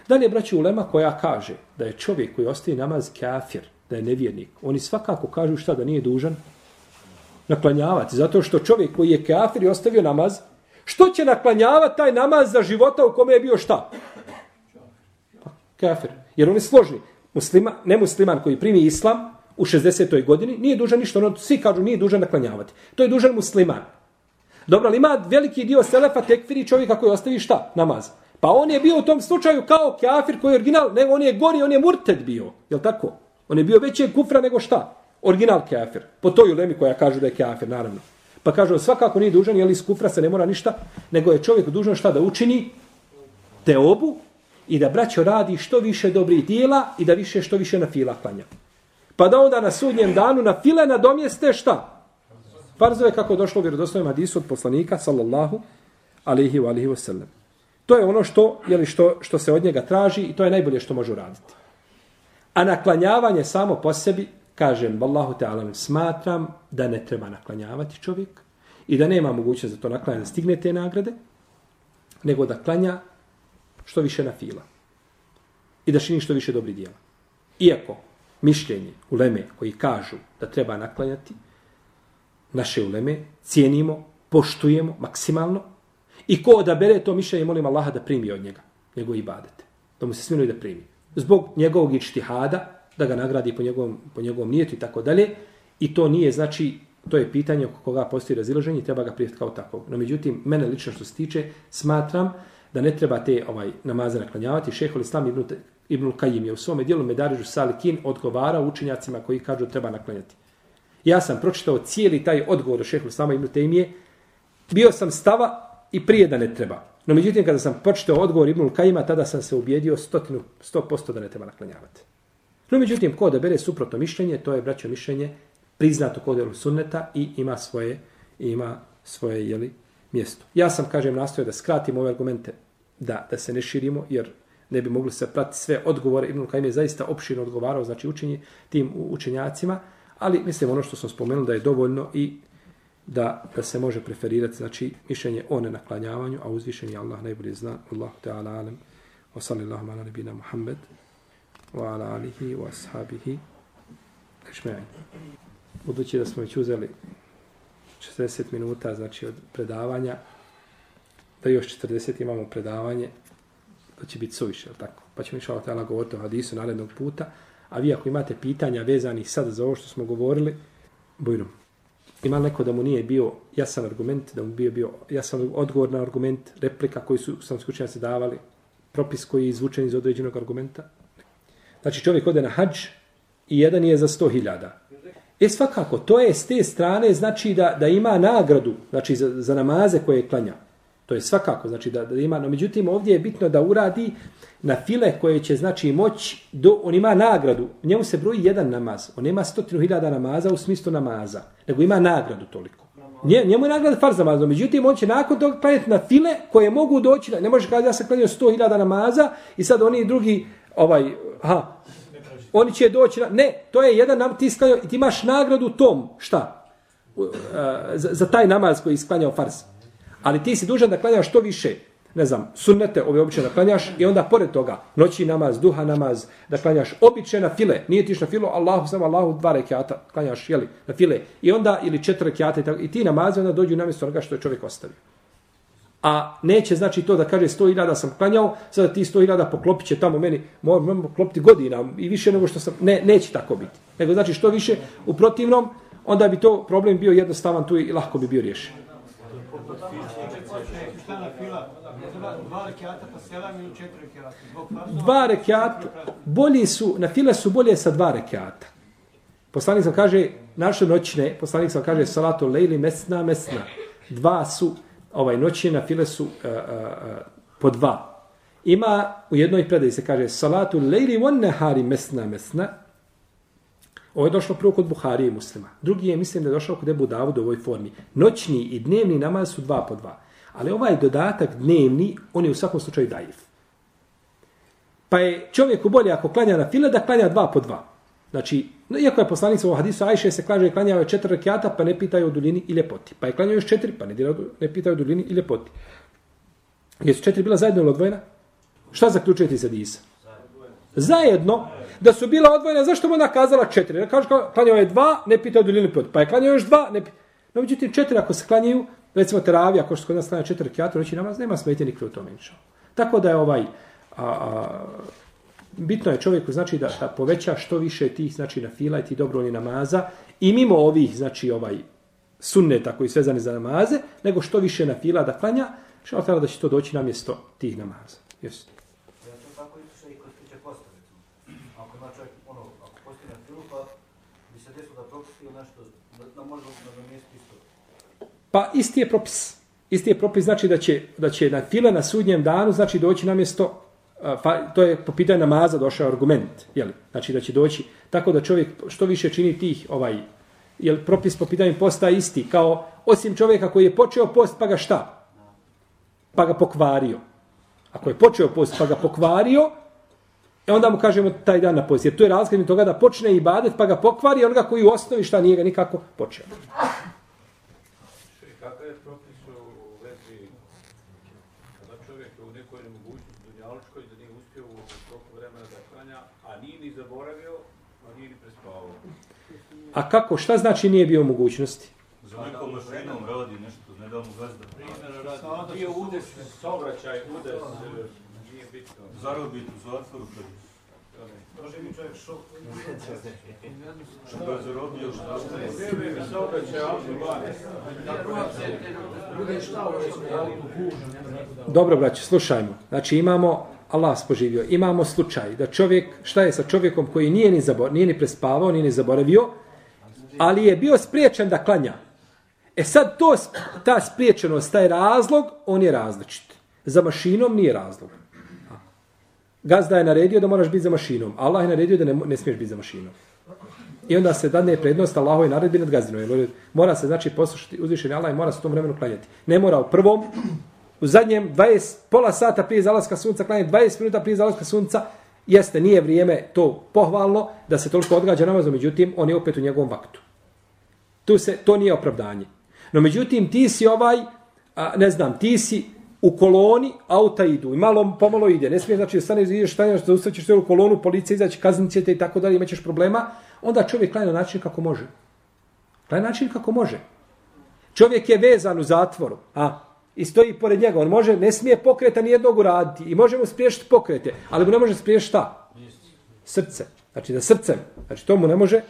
Dalje, braći Ulema koja kaže da je čovjek koji ostavi namaz kafir, da je nevjernik, oni svakako kažu šta da nije dužan naklanjavati. Zato što čovjek koji je kafir i ostavio namaz, što će naklanjavati taj namaz za života u kome je bio šta? Pa, kafir. Jer on je složni. Muslima, nemusliman koji primi islam u 60. godini, nije dužan ništa. Ono, svi kažu nije dužan naklanjavati. To je dužan musliman. Dobro, ali ima veliki dio selefa tekfiri čovjeka koji ostavi šta? Namaz. Pa on je bio u tom slučaju kao kafir koji je original, nego on je gori, on je murted bio. Je tako? On je bio veće kufra nego šta? original kafir. Po toj ulemi koja kaže da je kafir, naravno. Pa kažu, svakako nije dužan, jer iz kufra se ne mora ništa, nego je čovjek dužan šta da učini? Te obu i da braćo radi što više dobrih dijela i da više što više na fila klanja. Pa da onda na sudnjem danu na file nadomjeste šta? Farzove kako je došlo u vjerodostojnom hadisu od poslanika, sallallahu alihi wa alihi wa sallam. To je ono što, jeli, što, što se od njega traži i to je najbolje što može uraditi. A naklanjavanje samo po sebi, kažem, Wallahu ta'ala, smatram da ne treba naklanjavati čovjek i da nema mogućnost da to naklanja da stigne te nagrade, nego da klanja što više na fila i da čini što više dobri dijela. Iako mišljenje uleme koji kažu da treba naklanjati, naše uleme cijenimo, poštujemo maksimalno i ko odabere to mišljenje, molim Allaha da primi od njega, njegov ibadete. Da mu se smiluje da primi. Zbog njegovog ičtihada, da ga nagradi po njegovom, po njegovom nijetu i tako dalje. I to nije, znači, to je pitanje oko koga postoji razilaženje i treba ga prijeti kao takvog. No, međutim, mene lično što se tiče, smatram da ne treba te ovaj namaze naklanjavati. Šehol Islam ibn, ibn Kajim je u svome dijelu Medarižu Salikin odgovara učenjacima koji kažu treba naklanjati. Ja sam pročitao cijeli taj odgovor o šehol Islama ibn Tejmije. Bio sam stava i prije da ne treba. No međutim, kada sam pročitao odgovor Ibnul Kajima, tada sam se ubijedio stotinu, sto posto da ne treba naklanjavati. No međutim, ko da bere suprotno mišljenje, to je braćo mišljenje priznato kod Elu Sunneta i ima svoje, ima svoje jeli, mjesto. Ja sam, kažem, nastojao da skratim ove argumente, da, da se ne širimo, jer ne bi mogli se pratiti sve odgovore. Ibn Kajim je zaista opširno odgovarao, znači učenje tim učenjacima, ali mislim ono što sam spomenuo da je dovoljno i da, da se može preferirati znači mišljenje o nenaklanjavanju, a uzvišenje Allah najbolje zna. Allah Teala alem. Wa sallallahu ala nabina Muhammed wa ala alihi wa ashabihi ešme'in. Budući da smo već uzeli 40 minuta znači od predavanja, da još 40 imamo predavanje, to će biti suviše, tako? Pa ćemo išao tela govoriti o hadisu narednog puta, a vi ako imate pitanja vezanih sad za ovo što smo govorili, bujno ima neko da mu nije bio jasan argument, da mu bio bio jasan odgovor na argument, replika koji su sam se davali, propis koji je izvučen iz određenog argumenta. Znači čovjek ode na hađ i jedan je za sto hiljada. E svakako, to je s te strane znači da, da ima nagradu znači za, za namaze koje je klanja. To je svakako, znači da, da ima, no međutim ovdje je bitno da uradi na file koje će znači moć, do, on ima nagradu, njemu se broji jedan namaz, on nema stotinu hiljada namaza u smislu namaza, nego ima nagradu toliko. Nje, njemu je nagrada farz namaz, međutim on će nakon toga klanjati na file koje mogu doći, ne može kada ja sam klanio sto hiljada namaza i sad oni drugi, ovaj, ha, oni će doći, na, ne, to je jedan nam, ti sklanio, i ti imaš nagradu tom, šta? Uh, za, za taj namaz koji je sklanjao farz. Ali ti si dužan da klanjaš što više, ne znam, sunnete, ove obične da klanjaš i onda pored toga noći namaz, duha namaz, da klanjaš običaje na file, nije tiš na filo, Allahu samo Allahu dva rekiata klanjaš, jeli, na file. I onda, ili četiri rekiata, i, tako, i ti namaze onda dođu na mjesto onoga što je čovjek ostavio. A neće znači to da kaže 100.000 sam klanjao, sada ti 100.000 poklopit će tamo meni, moram poklopiti godina i više nego što sam, ne, neće tako biti. Nego znači što više u protivnom, onda bi to problem bio jednostavan tu i lahko bi bio riješen. Dva rekiata pa četiri bolji su, na file su bolje sa dva rekiata. Poslanik sam kaže, naše noćne, poslanik sam kaže, salatu lejli mesna, mesna. Dva su, ovaj, noćne na file su uh, uh, uh, po dva. Ima, u jednoj predaji se kaže, salatu lejli on nehari mesna, mesna. Ovo je došlo prvo kod Buhari i muslima. Drugi je, mislim da je došao kod Ebu Davud u ovoj formi. Noćni i dnevni namaz su dva po dva. Ali ovaj dodatak dnevni, on je u svakom slučaju dajiv. Pa je čovjeku bolje ako klanja na file, da klanja dva po dva. Znači, no, iako je poslanica u hadisu Ajše se kaže klanja je četiri rekiata, pa ne pitaju o dulini i ljepoti. Pa je klanja još četiri, pa ne, ne pitaju o dulini i ljepoti. Jesu četiri bila zajedno ili odvojena? Šta zaključujete iz hadisa? Zajedno. Da su bila odvojena, zašto mu ona kazala četiri? Kaže, klanjao je dva, ne pitao duljinu put. Pa je klanjao još dva, ne pitaju. No, međutim, četiri ako se klanjaju, recimo teravi, ako što kod nas klanja četiri kjata, reći namaz, nema smetje nikdo u tome, inša. Tako da je ovaj, a, a, bitno je čovjeku, znači, da, da poveća što više tih, znači, na fila i ti dobrovnih namaza, i mimo ovih, znači, ovaj, sunneta koji sve zane za namaze, nego što više na fila da klanja, što da će to doći na mjesto tih namaza. Jesi. Pa isti je propis. Isti je propis znači da će, da će na file na sudnjem danu znači doći na mjesto fa, to je po pitanju namaza došao argument, je li? Znači da će doći tako da čovjek što više čini tih ovaj jel propis po pitanju posta isti kao osim čovjeka koji je počeo post pa ga šta? Pa ga pokvario. Ako je počeo post pa ga pokvario, e onda mu kažemo taj dan na post. Jer to je razgled toga da počne i badet pa ga pokvari onoga koji u osnovi šta nije ga nikako počeo. A kako, šta znači nije bio mogućnosti? Za nekom mašinom radi nešto, ne da mu gazda. Bio udes, saobraćaj, udes, nije bitno. Zarobit u zatvoru kad Može mi čovjek šok. što ga je zarobio, šta se Tebe saobraćaj, autoban. Dobro, braće, slušajmo. Znači imamo, Allah spoživio, imamo slučaj da čovjek, šta je sa čovjekom koji nije ni, zabor, nije ni prespavao, nije ni zaboravio, ali je bio spriječen da klanja. E sad to, ta spriječenost, taj razlog, on je različit. Za mašinom nije razlog. Gazda je naredio da moraš biti za mašinom. Allah je naredio da ne, ne smiješ biti za mašinom. I onda se dadne prednost Allahove naredbi nad gazdinom. Mora se znači poslušati uzvišenje Allah i mora se u tom vremenu klanjati. Ne mora u prvom, u zadnjem 20, pola sata prije zalaska sunca klanjati, 20 minuta prije zalaska sunca, jeste, nije vrijeme to pohvalno da se toliko odgađa namazom, međutim, on je opet u njegovom vaktu. Tu se, to nije opravdanje. No međutim, ti si ovaj, a, ne znam, ti si u koloni, auta idu i malo pomalo ide. Ne smije znači da staneš, ideš, staneš, da ustaćeš u kolonu, policija izaći, kaznit te i tako dalje, imaćeš problema. Onda čovjek klanja na način kako može. Klanja na način kako može. Čovjek je vezan u zatvoru, a i stoji pored njega. On može, ne smije pokreta ni jednog uraditi i može mu spriješiti pokrete, ali mu ne može spriješiti šta? Srce. Znači da srcem, znači to mu ne može,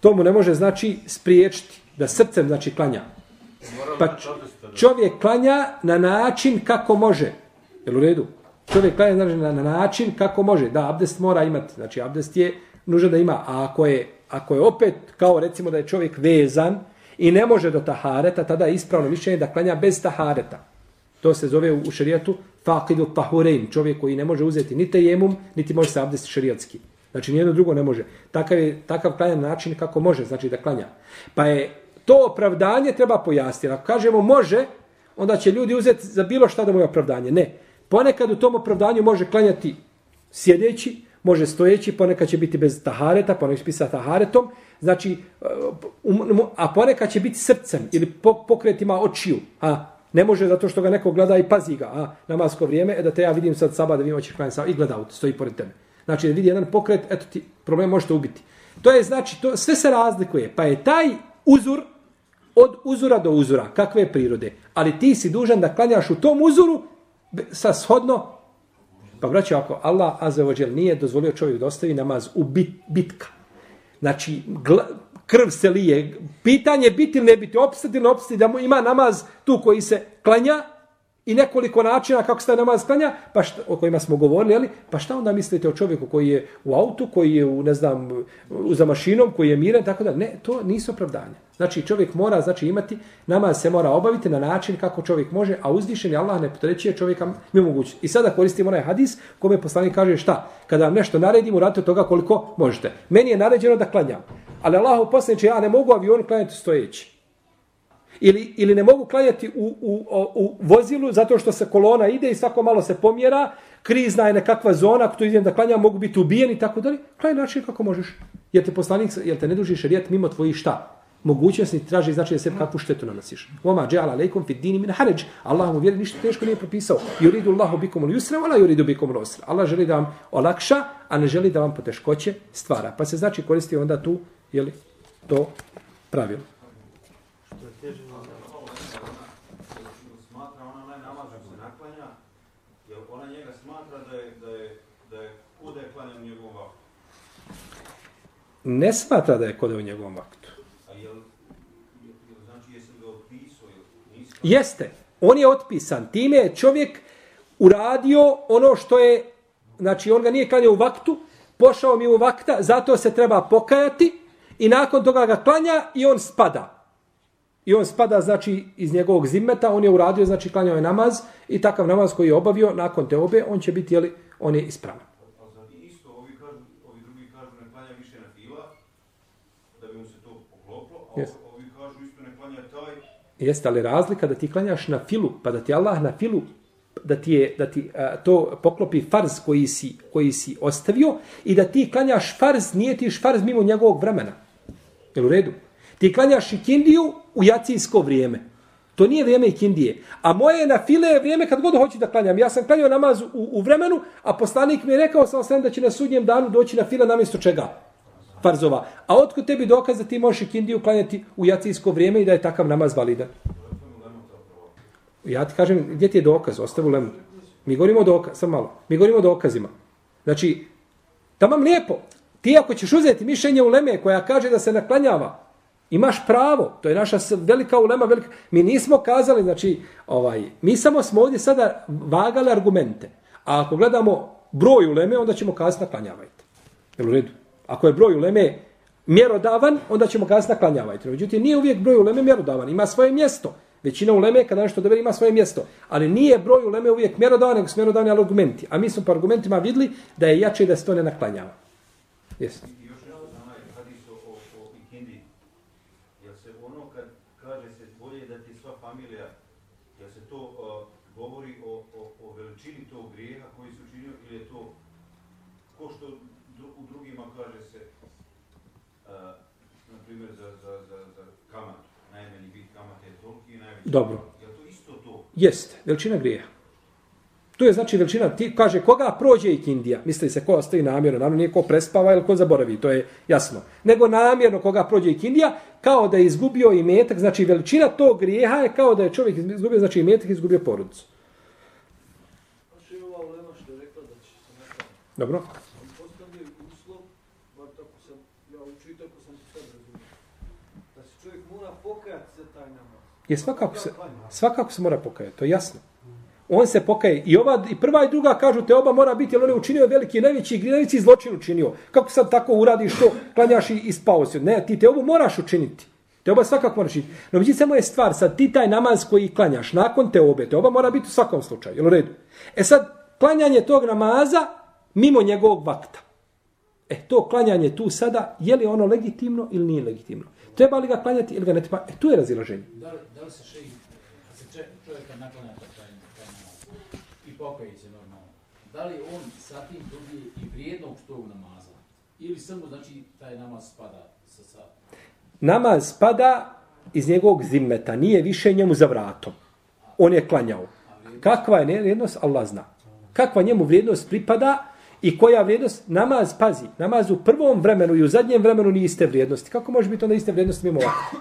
to mu ne može znači spriječiti da srcem znači klanja. Pa čovjek klanja na način kako može. Jel u redu? Čovjek klanja znači na, na način kako može. Da, abdest mora imati. Znači abdest je nužno da ima. A ako je, ako je opet kao recimo da je čovjek vezan i ne može do tahareta, tada je ispravno mišljenje da klanja bez tahareta. To se zove u šerijatu faqidu tahurein. Čovjek koji ne može uzeti ni tejemum, niti može se abdest šerijatski. Znači nijedno drugo ne može. Takav je takav klanjan način kako može, znači da klanja. Pa je to opravdanje treba pojasniti. Ako kažemo može, onda će ljudi uzeti za bilo šta da mu je opravdanje. Ne. Ponekad u tom opravdanju može klanjati sjedeći, može stojeći, ponekad će biti bez tahareta, ponekad će biti sa taharetom, znači, e, um, um, a ponekad će biti srcem ili pokretima očiju. A, ne može zato što ga neko gleda i pazi ga. A, namasko vrijeme, e da te ja vidim sad saba da vidim hoćeš klanjati saba i gleda stoji pored tebe. Znači, da vidi jedan pokret, eto ti, problem možete ubiti. To je, znači, to, sve se razlikuje. Pa je taj uzur od uzura do uzura, kakve prirode. Ali ti si dužan da klanjaš u tom uzuru sa shodno, pa braćo, ako Allah azevođel nije dozvolio čovjek da ostavi namaz u bit, bitka, znači gla, krv se lije, pitanje biti ili ne biti, opstati ili opstati, da mu ima namaz tu koji se klanja, i nekoliko načina kako se namaz klanja, pa šta, o kojima smo govorili, ali, pa šta onda mislite o čovjeku koji je u autu, koji je u, ne znam, u, za mašinom, koji je miran, tako da, ne, to nisu opravdanja. Znači, čovjek mora, znači, imati, namaz se mora obaviti na način kako čovjek može, a uzdišen je Allah ne potrećuje čovjeka mi mogući. I sada koristimo onaj hadis kome poslanik kaže šta? Kada vam nešto naredim, uradite toga koliko možete. Meni je naređeno da klanjam. Ali Allah poslaniče, ja ne mogu avion klanjati stojeći ili, ili ne mogu klanjati u, u, u vozilu zato što se kolona ide i svako malo se pomjera, krizna je nekakva zona, ako tu idem da klanjam, mogu biti ubijeni i tako dalje. Klanj način kako možeš. Jer te poslanik, jer te ne duži šarijet mimo tvojih šta? Mogućnosti traži znači da se kakvu štetu nanosiš. Oma džala alejkum fi dini min haraj. Allah mu vjeri ništa teško nije propisao. Yuridu Allahu bikum al-yusra wala yuridu bikum al-usra. Allah želi da vam olakša, a ne želi da vam poteškoće stvara. Pa se znači koristi onda tu, je li, to pravilo. Ne smatra da je kod u njegovom vaktu. Znači, Jeste. On je otpisan. Time je čovjek uradio ono što je, znači on ga nije klanjao u vaktu, pošao mi u vakta, zato se treba pokajati i nakon toga ga klanja i on spada. I on spada, znači, iz njegovog zimmeta, on je uradio, znači, klanjao je namaz i takav namaz koji je obavio nakon te obe, on će biti, jeli, on je ispravan. A sad isto, ovi, kažu, ovi drugi kažu ne klanja više na fila, da bi mu se to pokloplo, a Yes. ovi kažu isto ne klanja taj, Jeste li razlika da ti klanjaš na filu, pa da ti Allah na filu da ti je da ti a, to poklopi farz koji si koji si ostavio i da ti klanjaš farz, nije ti farz mimo njegovog vremena. Jel u redu? Ti klanjaš ikindiju u jacijsko vrijeme. To nije vrijeme ikindije. A moje je na file je vrijeme kad god hoću da klanjam. Ja sam klanjao namaz u, u vremenu, a poslanik mi je rekao sam sam da će na sudnjem danu doći na file namjesto čega? Farzova. A otkud tebi dokaz da ti možeš ikindiju klanjati u jacijsko vrijeme i da je takav namaz validan? Ja ti kažem, gdje ti je dokaz? Ostavu lemu. Mi govorimo o dokaz, sam malo. Mi govorimo o dokazima. Znači, tamo lijepo. Ti ako ćeš uzeti mišljenje u leme koja kaže da se naklanjava, imaš pravo. To je naša velika ulema. Velika. Mi nismo kazali, znači, ovaj, mi samo smo ovdje sada vagali argumente. A ako gledamo broj uleme, onda ćemo kazati naklanjavajte. Jel u redu? Ako je broj uleme mjerodavan, onda ćemo kazati naklanjavajte. Međutim, nije uvijek broj uleme mjerodavan. Ima svoje mjesto. Većina uleme kada nešto doveri, ima svoje mjesto. Ali nije broj uleme uvijek mjerodavan, nego su mjerodavni argumenti. A mi smo po argumentima vidli da je jače da se to ne naklanjava. Jesi. I još nešto za onaj hadis o, o, o ikindi. Jel se ono kad kaže se bolje da ti sva familija, jel se to uh, govori o, o, o veličini tog grijeha koji su učinio ili je to ko što dru, u drugima kaže se uh, na primjer za, za, za, za kamatu. Najmanji bit kamate je toliki i najveći. Dobro. Jel to isto to? Jest, veličina grijeha. To je znači veličina, ti kaže koga prođe i kindija, misli se ko ostaje namjerno, naravno nije ko prespava ili ko zaboravi, to je jasno. Nego namjerno koga prođe i kindija, kao da je izgubio i metak, znači veličina tog grijeha je kao da je čovjek izgubio, znači i metak izgubio porodicu. Baš je ova ulema što je rekla da će se nekada. Dobro? On postavlja uslov, bar tako sam ja učio i tako sam to sad razumio. Da se čovjek mora pokajati za taj Je svakako se, svakako se mora pokajati, to je jasno. On se pokaje i ova i prva i druga kažu te oba mora biti jer on je učinio veliki najveći najveći zločin učinio. Kako sad tako uradiš to, klanjaš i, i spao si. Ne, ti te obu moraš učiniti. Te oba svakako moraš učiniti. No međutim samo je stvar, sad ti taj namaz koji klanjaš nakon te obe, te oba mora biti u svakom slučaju, jel u redu? E sad, klanjanje tog namaza mimo njegovog vakta. E, to klanjanje tu sada, je li ono legitimno ili nije legitimno? Treba li ga klanjati ili ga ne treba? E, tu je razilaženje. Se še kad se če- čovjeka naklanja to taj, taj namaz i pokaje se normalno, da li on sa tim dobije i vrijednog tog namaza? Ili samo, znači, taj namaz spada sa, sa namaz spada iz njegovog zimmeta, nije više njemu za vratom. On je klanjao. Kakva je vrijednost, Allah zna. Kakva njemu vrijednost pripada i koja vrijednost, namaz, pazi, namaz u prvom vremenu i u zadnjem vremenu nije iste vrijednosti. Kako može biti onda iste vrijednosti mimo ovakve?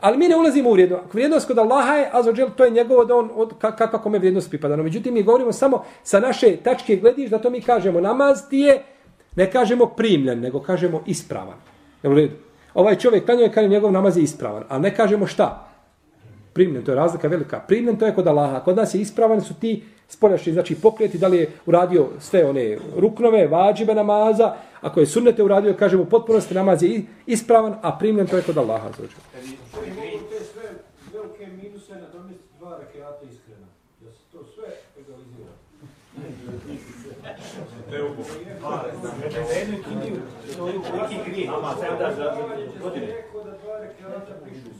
Ali mi ne ulazimo u vrijednost. Vrijednost kod Allaha je, azođel, to je njegovo da on, od, ka- kakva kome vrijednost pripada. No, međutim, mi govorimo samo sa naše tačke glediš da to mi kažemo namaz ti je, ne kažemo primljen, nego kažemo ispravan. Jel u redu? Ovaj čovjek klanjuje kad njegov namaz je ispravan, ali ne kažemo šta. Primljen, to je razlika velika. Primljen to je kod Allaha. Kod nas je ispravan su ti spoljašnji, znači pokreti, da li je uradio sve one ruknove, vađibe namaza, ako je sunnete uradio, kažemo u potpunosti namaz je i- ispravan, a primljen to je kod Allaha. Znači. Te sve velike minuse nadomjestiti dva rekiata iskreno. Da se to sve legalizira. Rekao da dva rekiata pišu.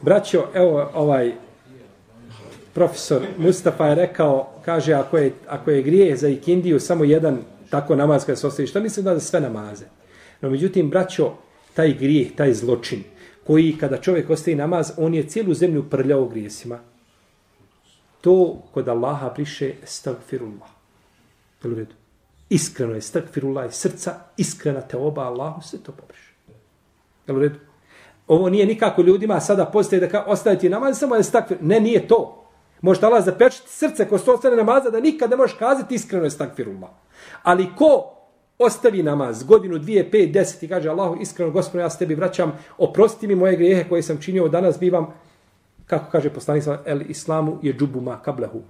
Braćo, evo ovaj profesor Mustafa je rekao, kaže ako je, ako je grije za ikindiju samo jedan tako namaz kada se ostavi, šta mislim da za sve namaze? No međutim, braćo, taj grijeh, taj zločin, koji kada čovjek ostavi namaz, on je cijelu zemlju prljao grijesima. To kod Allaha priše stagfirullah. Jel u redu? Iskreno je stagfirullah iz srca, iskrena te oba Allahu, sve to pobriše. Jel u redu? Ovo nije nikako ljudima sada postaje da ka, ostaviti namaz, samo je stakfir. Ne, nije to. Možda Allah zapečiti srce ko što ostane namaza da nikad ne možeš kazati iskreno je stakfirullah. Ali ko ostavi namaz godinu, dvije, pet, deset i kaže Allahu iskreno, gospodine, ja se tebi vraćam, oprosti mi moje grijehe koje sam činio, danas bivam, kako kaže poslanik sallallahu el islamu je džubuma kablehu.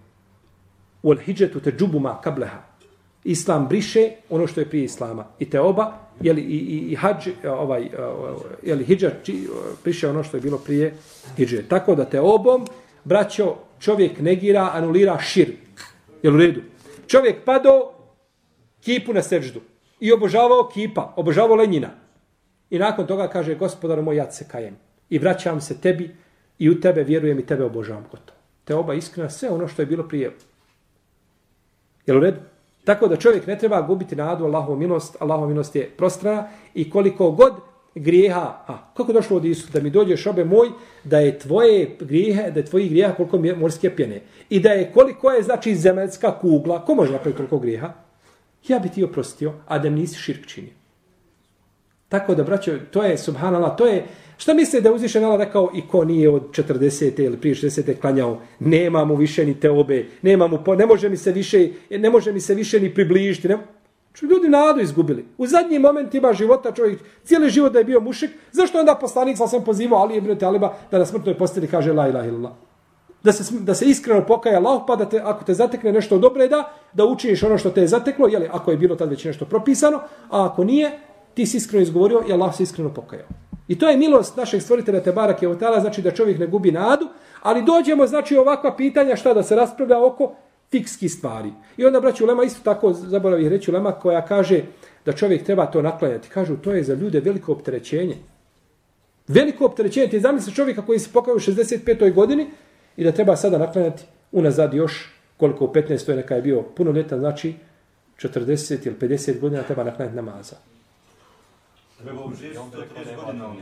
Wal hijđetu te džubuma kableha. Islam briše ono što je prije islama. I te oba jeli, i, i, i hađ, ovaj, jeli, hijđa, či, priše ono što je bilo prije hijđe. Tako da te obom, braćo, čovjek negira, anulira širk. Jel u redu? Čovjek padao kipu na seždu i obožavao kipa, obožavao Lenjina. I nakon toga kaže, gospodar moj, ja se kajem. I vraćam se tebi i u tebe vjerujem i tebe obožavam. Gotovo. Te oba iskrena sve ono što je bilo prije. Jel u redu? Tako da čovjek ne treba gubiti nadu Allahovu milost. Allahovu milost je prostrana i koliko god grijeha, a kako došlo od Isu, da mi dođeš obe moj, da je tvoje grijehe, da je tvoji grijeha koliko morske pjene. I da je koliko je, znači, zemaljska kugla, ko može napraviti toliko grijeha? Ja bi ti oprostio, a da nisi širk činio. Tako da, braćo, to je, subhanallah, to je, šta misle da uzvišen Allah rekao i ko nije od 40. ili prije 60. klanjao, nema mu više ni te obe, nema mu, po, ne može mi se više, ne može mi se više ni približiti, ne, ljudi nadu izgubili. U zadnji moment ima života čovjek, cijeli život da je bio mušik, zašto onda poslanik sa sam pozivao Ali ibn Taliba da na smrtnoj posteli kaže la ilaha illallah. Da se, da se iskreno pokaja Allah, pa da te, ako te zatekne nešto dobre da, da učiniš ono što te je zateklo, jeli, ako je bilo tad već nešto propisano, a ako nije, ti si iskreno izgovorio i Allah se iskreno pokajao. I to je milost našeg stvoritelja Tebarak je otala, znači da čovjek ne gubi nadu, ali dođemo, znači, ovakva pitanja šta da se raspravlja oko fikski stvari. I onda, braću Lema, isto tako zaboravih reći Lema koja kaže da čovjek treba to naklanjati. Kažu, to je za ljude veliko opterećenje. Veliko opterećenje. Ti zamisli čovjeka koji se pokaju u 65. godini i da treba sada naklanjati unazad još koliko u 15. neka je bio puno ljeta, znači 40 ili 50 godina treba naklanjati namaza.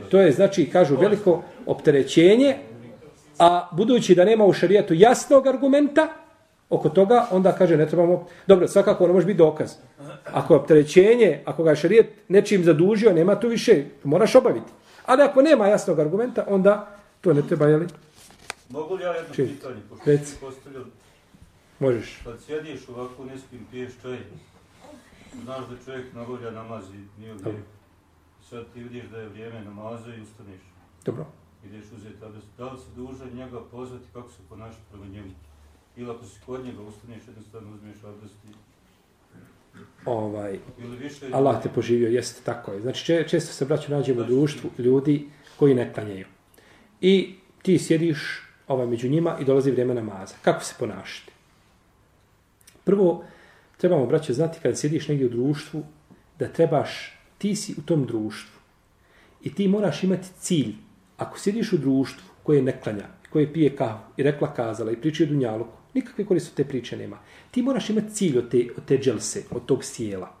To je, znači, kažu, veliko opterećenje, a budući da nema u šarijetu jasnog argumenta, oko toga, onda kaže ne trebamo, dobro, svakako ono može biti dokaz. Ako je opterećenje, ako ga je šarijet nečim zadužio, nema tu više, moraš obaviti. Ali ako nema jasnog argumenta, onda to ne treba, jeli? Mogu li ja jedno Čim? pitanje, pošto Reci. si postavljao, Možeš. kad sjediš ovako nespim, piješ čaj, znaš da čovjek nagolja namazi, nije Dobro. gdje. Sad ti vidiš da je vrijeme namaza i ustaneš, Dobro. ideš uzeti abdest. Da li si dužan njega pozvati kako se ponašati prema njemu? Ili ako si kod njega ustaneš, jednostavno uzmeš abdest i... Ovaj, više... Allah te poživio, jeste tako je. Znači, če, često se braću nađemo u društvu ljudi koji ne klanjaju. I ti sjediš ovaj, među njima i dolazi vrijeme namaza. Kako se ponašati? Prvo, trebamo, braće, znati kada sjediš negdje u društvu, da trebaš, ti si u tom društvu. I ti moraš imati cilj. Ako sjediš u društvu koje ne klanja, koje pije kahu i rekla kazala i pričaju dunjaluku, nikakve koriste te priče nema. Ti moraš imati cilj od te, od te dželse, od tog sjela.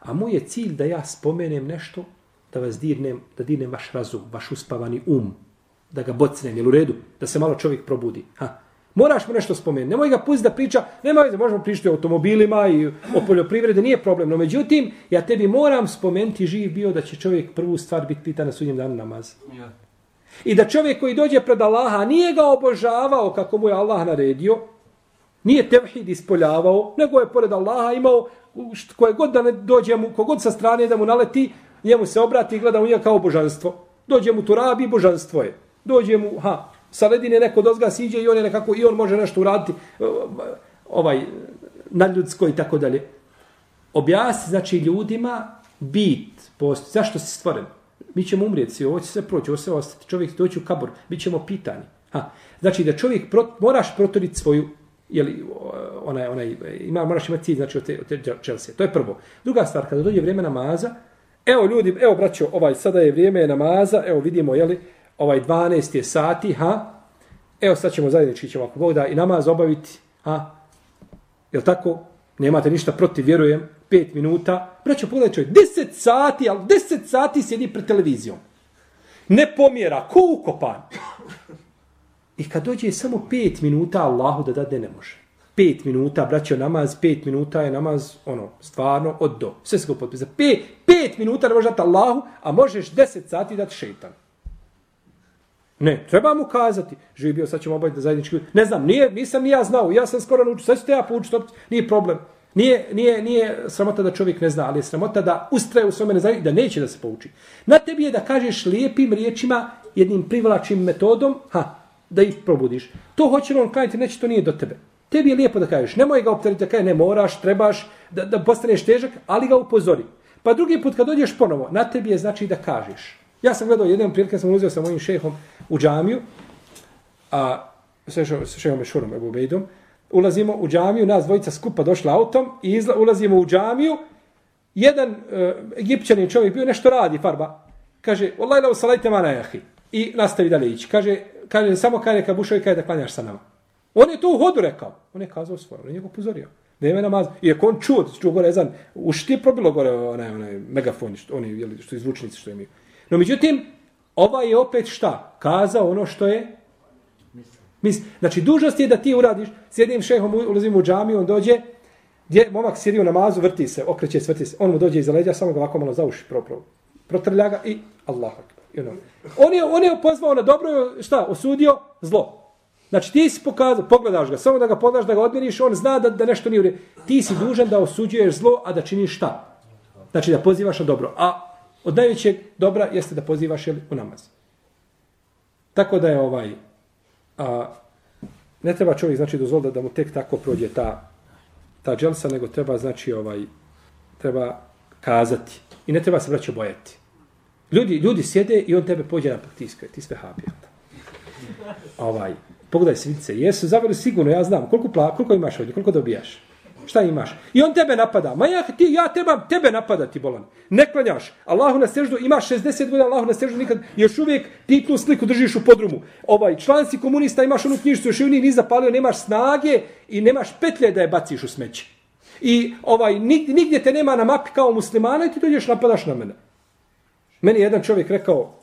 A moj je cilj da ja spomenem nešto, da vas dirnem, da dirnem vaš razum, vaš uspavani um, da ga bocnem, jel u redu? Da se malo čovjek probudi. Ha. Moraš mu nešto spomenuti. Nemoj ga pustiti da priča, nema veze, možemo pričati o automobilima i o poljoprivredi, nije problem. No međutim, ja tebi moram spomenuti živ bio da će čovjek prvu stvar biti pitan na sudnjem danu namaz. Ja. I da čovjek koji dođe pred Allaha nije ga obožavao kako mu je Allah naredio, nije tevhid ispoljavao, nego je pored Allaha imao koje god da ne dođe mu, kogod sa strane da mu naleti, njemu se obrati i gleda u njega kao božanstvo. Dođe mu turabi, božanstvo je. Dođe mu, ha, sa ledine neko dozga siđe i on je nekako, i on može nešto uraditi, e, ovaj, nadljudsko i tako dalje. Objasni, znači, ljudima bit, post, Zašto si stvoren? Mi ćemo umrijeti svi, ovo će se proći, ovo se ostati. Čovjek doći u kabor, bit ćemo pitani. Ha. Znači da čovjek, prot, moraš protoriti svoju, jeli, onaj, onaj, ima, moraš imati cilj, znači od te, od te Chelsea. To je prvo. Druga stvar, kada dođe vrijeme namaza, evo ljudi, evo braćo, ovaj, sada je vrijeme namaza, evo vidimo, jeli, ovaj 12 je sati, ha, evo sad ćemo zajednički ćemo ako Bog da i namaz obaviti, ha, jel tako, nemate ništa protiv, vjerujem, 5 minuta, braćo, pogledaj čovjek, 10 sati, ali 10 sati sjedi pred televizijom, ne pomjera, ko ukopan. I kad dođe samo 5 minuta, Allahu da dade ne može. 5 minuta, braćo, namaz, 5 minuta je namaz, ono, stvarno, od do. Sve se go potpisa. 5, 5 minuta ne možeš dati Allahu, a možeš 10 sati dati šeitanu. Ne, treba mu kazati. Živi bio, sad ćemo obaviti zajednički. Ne znam, nije, nisam ni ja znao. Ja sam skoro naučio. Sad ću te ja poučiti. opet, Nije problem. Nije, nije, nije sramota da čovjek ne zna, ali je sramota da ustraje u svome neznanju i da neće da se pouči. Na tebi je da kažeš lijepim riječima, jednim privlačim metodom, ha, da ih probudiš. To hoće li on kajati, neće, to nije do tebe. Tebi je lijepo da kažeš, nemoj ga opteriti da kaže, ne moraš, trebaš, da, da postaneš težak, ali ga upozori. Pa drugi put kad dođeš ponovo, na tebi je znači da kažeš. Ja sam gledao jedan prilike, sam uzeo sa mojim šehom u džamiju, a sa šehom, sa Mešurom, Ebu Bejdom, ulazimo u džamiju, nas dvojica skupa došla autom i izla, ulazimo u džamiju, jedan e, egipćanin čovjek bio nešto radi, farba, kaže, Wallahi la salajte mana jahi. I nastavi dalje ići. Kaže, kaže samo kaže kad bušovi kaj da klanjaš sa nama. On je to u hodu rekao. On je kazao svoje, on je njega upozorio. Da je namaz. Iako on čuo, čuo gore, znam, u šti je probilo gore onaj, onaj megafon, što, oni, jeli, što izvučnici što imaju. No, međutim, ovaj je opet šta? Kazao ono što je Mis, znači, dužnost je da ti uradiš, s jednim šehom ulazim u džamiju, on dođe, gdje momak sjedi u namazu, vrti se, okreće se, vrti se, on mu dođe iza leđa, samo ga ovako malo zauši, uši pro, protrlja ga i Allah. You know. on, je, on je pozvao na dobro, šta, osudio zlo. Znači, ti si pokazao, pogledaš ga, samo da ga pogledaš, da ga odmiriš, on zna da, da nešto nije u Ti si dužan da osuđuješ zlo, a da činiš šta? Znači, da pozivaš na dobro. A od najvećeg dobra jeste da pozivaš jel, u namaz. Tako da je ovaj, a, ne treba čovjek znači dozvoliti da mu tek tako prođe ta ta dželsa, nego treba znači ovaj treba kazati i ne treba se vraćati bojati. Ljudi, ljudi sjede i on tebe pođe na praktiske, ti sve habi. Ovaj, pogledaj svince, jesu zaveli sigurno, ja znam, koliko, pla, koliko imaš ovdje, koliko dobijaš? Šta imaš? I on tebe napada. Ma ja, ti, ja trebam tebe napadati, bolan. Ne klanjaš. Allahu na seždu, imaš 60 godina, Allahu na seždu nikad, još uvijek ti tu sliku držiš u podrumu. Ovaj, član si komunista, imaš onu knjižicu, još uvijek nisi zapalio, nemaš snage i nemaš petlje da je baciš u smeće. I ovaj, nigdje te nema na mapi kao muslimana i ti dođeš napadaš na mene. Meni jedan čovjek rekao,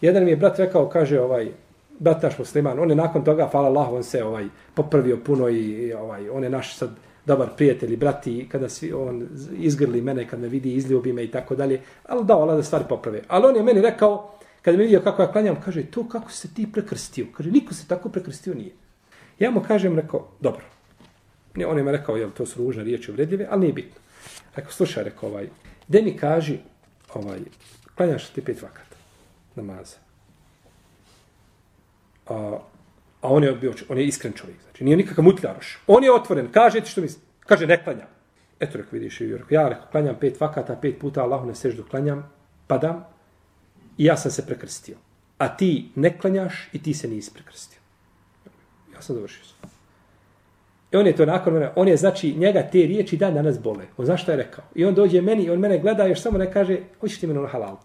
jedan mi je brat rekao, kaže, ovaj, brat naš musliman, on je nakon toga, hvala Allah, on se ovaj, popravio puno i, i ovaj, on je naš sad dobar prijatelj i brati, kada svi on izgrli mene, kad me vidi, izljubi me i tako dalje, ali dao Allah da stvari poprave. Ali on je meni rekao, kada me vidio kako ja klanjam, kaže, to kako se ti prekrstio? Kaže, niko se tako prekrstio nije. Ja mu kažem, rekao, dobro. Ne, on je me rekao, jel, to su ružne riječi uvredljive, ali nije bitno. Rekao, slušaj, rekao, ovaj, de mi kaži, ovaj, klanjaš ti pet vakata namaza. A, A on je bio, on je iskren čovjek, znači nije nikakav mutljaroš. On je otvoren, kaže ti što misli, kaže ne klanja. Eto rekao, vidiš, ja rekao, klanjam pet vakata, pet puta, Allahu ne seždu klanjam, padam i ja sam se prekrstio. A ti ne klanjaš i ti se nisi prekrstio. Ja sam završio se. I on je to nakon mene, on je znači njega te riječi dan danas bole. On zašto je rekao? I on dođe meni i on mene gleda još samo ne kaže, hoćeš ti mene ono?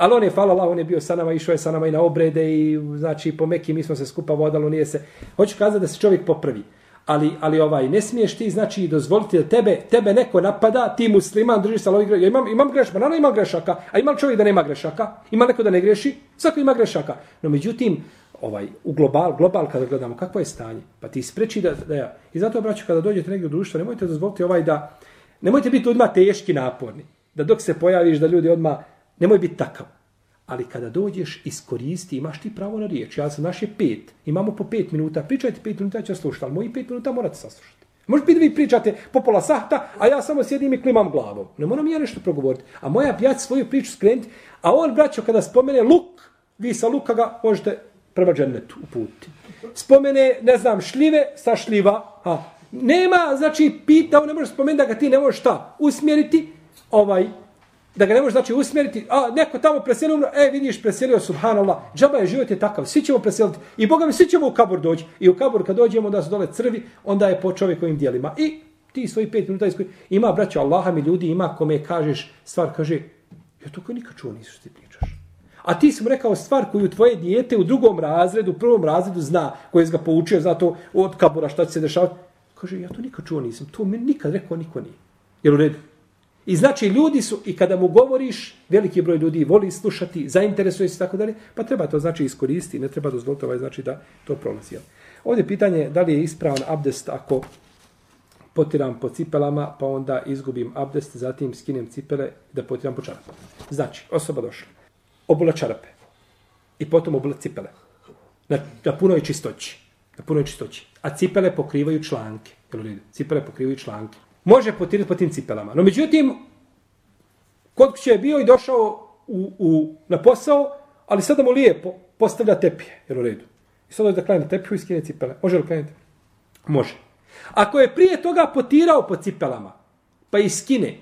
Ali on je, hvala Allah, on je bio sa nama, išao je sa nama i na obrede i znači po meki mi smo se skupa vodalo, nije se... Hoću kazati da se čovjek popravi. Ali, ali ovaj, ne smiješ ti znači dozvoliti da tebe, tebe neko napada, ti musliman držiš sa lovi Ja imam, imam grešaka, pa naravno imam grešaka, a ima čovjek da nema grešaka? Ima neko da ne greši? Svako ima grešaka. No međutim, ovaj, u global, global kada gledamo, kakvo je stanje? Pa ti spreči da, da ja. I zato, braću, kada dođete negdje u društvo, nemojte dozvoliti ovaj da, nemojte biti odmah teški naporni. Da dok se pojaviš da ljudi odmah Nemoj biti takav. Ali kada dođeš, iskoristi, imaš ti pravo na riječ. Ja sam naše pet. Imamo po pet minuta. Pričajte pet minuta, ja ću slušati. Ali moji pet minuta morate saslušati. Može biti da vi pričate po pola sahta, a ja samo sjedim i klimam glavom. Ne moram ja nešto progovoriti. A moja pjać svoju priču skrenuti. A on, braćo, kada spomene luk, vi sa luka ga možete prema džennetu uputiti. Spomene, ne znam, šljive sa šljiva. Ha. Nema, znači, pita, on ne može spomenuti da ga ti ne možeš šta usmjeriti. Ovaj, da ga ne može znači usmjeriti, a neko tamo preselio, umro, e vidiš preselio, subhanallah, džaba je život je takav, svi ćemo preseliti i Boga mi svi ćemo u kabur doći i u kabur kad dođemo da su dole crvi, onda je po čovjekovim dijelima i ti svoji pet minuta iskoj, ima braćo Allaha mi ljudi, ima kome kažeš stvar, kaže, ja to kao nikad čuo nisu što ti pričaš. A ti si mu rekao stvar koju tvoje dijete u drugom razredu, u prvom razredu zna, koje ga poučio za to od kabura šta će se dešavati. Kaže, ja to nikad čuo nisam, to mi nikad rekao niko nije. Jel u redu? I znači ljudi su, i kada mu govoriš, veliki broj ljudi voli slušati, zainteresuje se tako dalje, pa treba to znači iskoristiti, ne treba dozvoliti ovaj znači da to prolazi. Ovdje pitanje je da li je ispravan abdest ako potiram po cipelama, pa onda izgubim abdest, zatim skinem cipele da potiram po čarapama. Znači, osoba došla, obula čarape i potom obula cipele. Na, na punoj čistoći. Na punoj čistoći. A cipele pokrivaju članke. Cipele pokrivaju članke može potirati po tim cipelama. No međutim, kod kuće je bio i došao u, u, na posao, ali sada mu lijepo postavlja tepije, jer u redu. I sada da klanje tepiju i skine cipele. Može li klanjati? Može. Ako je prije toga potirao po cipelama, pa i skine,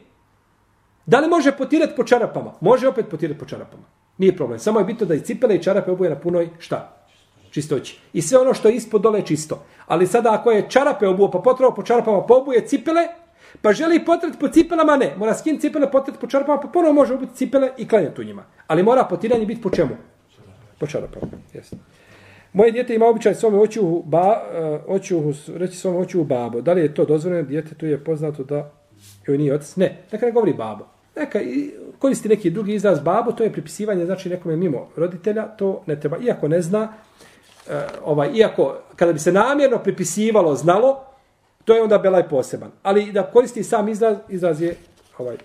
Da li može potirati po čarapama? Može opet potirati po čarapama. Nije problem. Samo je bitno da i cipele i čarape obuje na punoj šta? Čistoći. I sve ono što je ispod dole je čisto. Ali sada ako je čarape obuo pa potrao po čarapama pa obuje cipele, pa želi potret po cipelama, ne. Mora skin cipele, potret po čarpama, pa ponovo može obuti cipele i klanjati u njima. Ali mora potiranje biti po čemu? Po čarapama. Jeste. Moje dijete ima običaj svome oću, ba, eh, uh, oću, reći svome oću babo. Da li je to dozvoljeno? Dijete tu je poznato da joj nije otac. Ne, neka ne govori babo. Neka i koristi neki drugi izraz babo, to je pripisivanje znači nekome mimo roditelja, to ne treba. Iako ne zna, eh, ovaj, iako kada bi se namjerno pripisivalo znalo, to je onda belaj poseban. Ali da koristi sam izraz, izraz je ovaj.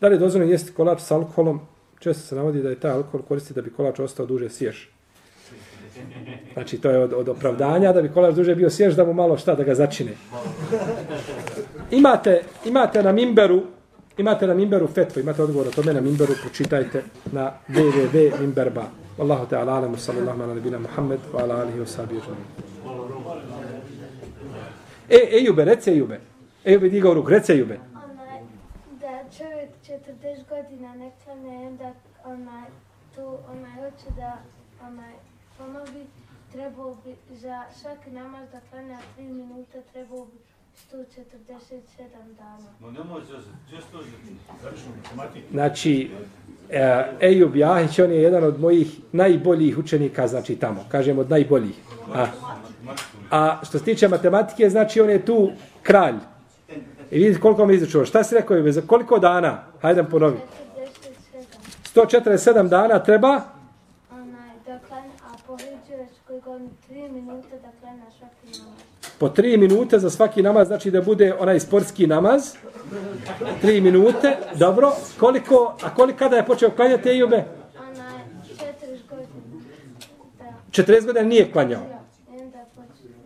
Da li je dozvoljeno jesti kolač s alkoholom? Često se navodi da je taj alkohol koristi da bi kolač ostao duže sješ. Znači, to je od, od opravdanja da bi kolač duže bio sješ da mu malo šta da ga začine. Imate, imate na Mimberu imate na Mimberu fetvu, imate odgovor o tome na Mimberu, pročitajte na www.mimberba. Allahu ta'ala alamu sallallahu ala nabina Muhammed wa ala alihi wa sahbihi E, Ejube, reci Ejube. Ejube, digao ruk, reci Ejube. onaj, da čovjek 40 godina ne klane, onda onaj, tu onaj, hoće da onaj, ponovi, trebao bi za svaki namaz da klanja 3 minuta, trebao bi 147 dana. No ne može je. Znači, e, Ejub Jahić, on je jedan od mojih najboljih učenika, znači tamo, kažem od najboljih. A, a što se tiče matematike, znači on je tu kralj. I vidite koliko mi izučuo. Šta si rekao, za koliko dana? Hajde da ponovim. 47. 147 dana treba Onaj, da klanja, a poređuješ koji god 3 minuta da klanja svaki namaz po 3 minute za svaki namaz, znači da bude onaj sportski namaz. 3 minute, dobro. Koliko, a koliko kada je počeo klanjati Ejube? 40 godina. 40 godina nije klanjao.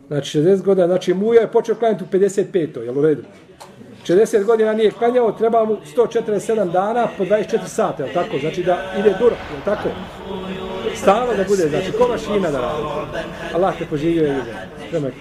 Znači 60 godina, znači Mujo je počeo klanjati u 55. Jel u redu? 60 godina nije klanjao, treba mu 147 dana po 24 sata, jel tako? Znači da ide duro, jel tako? Stava da bude, znači ko mašina da radi. Allah te poživio je ljubav.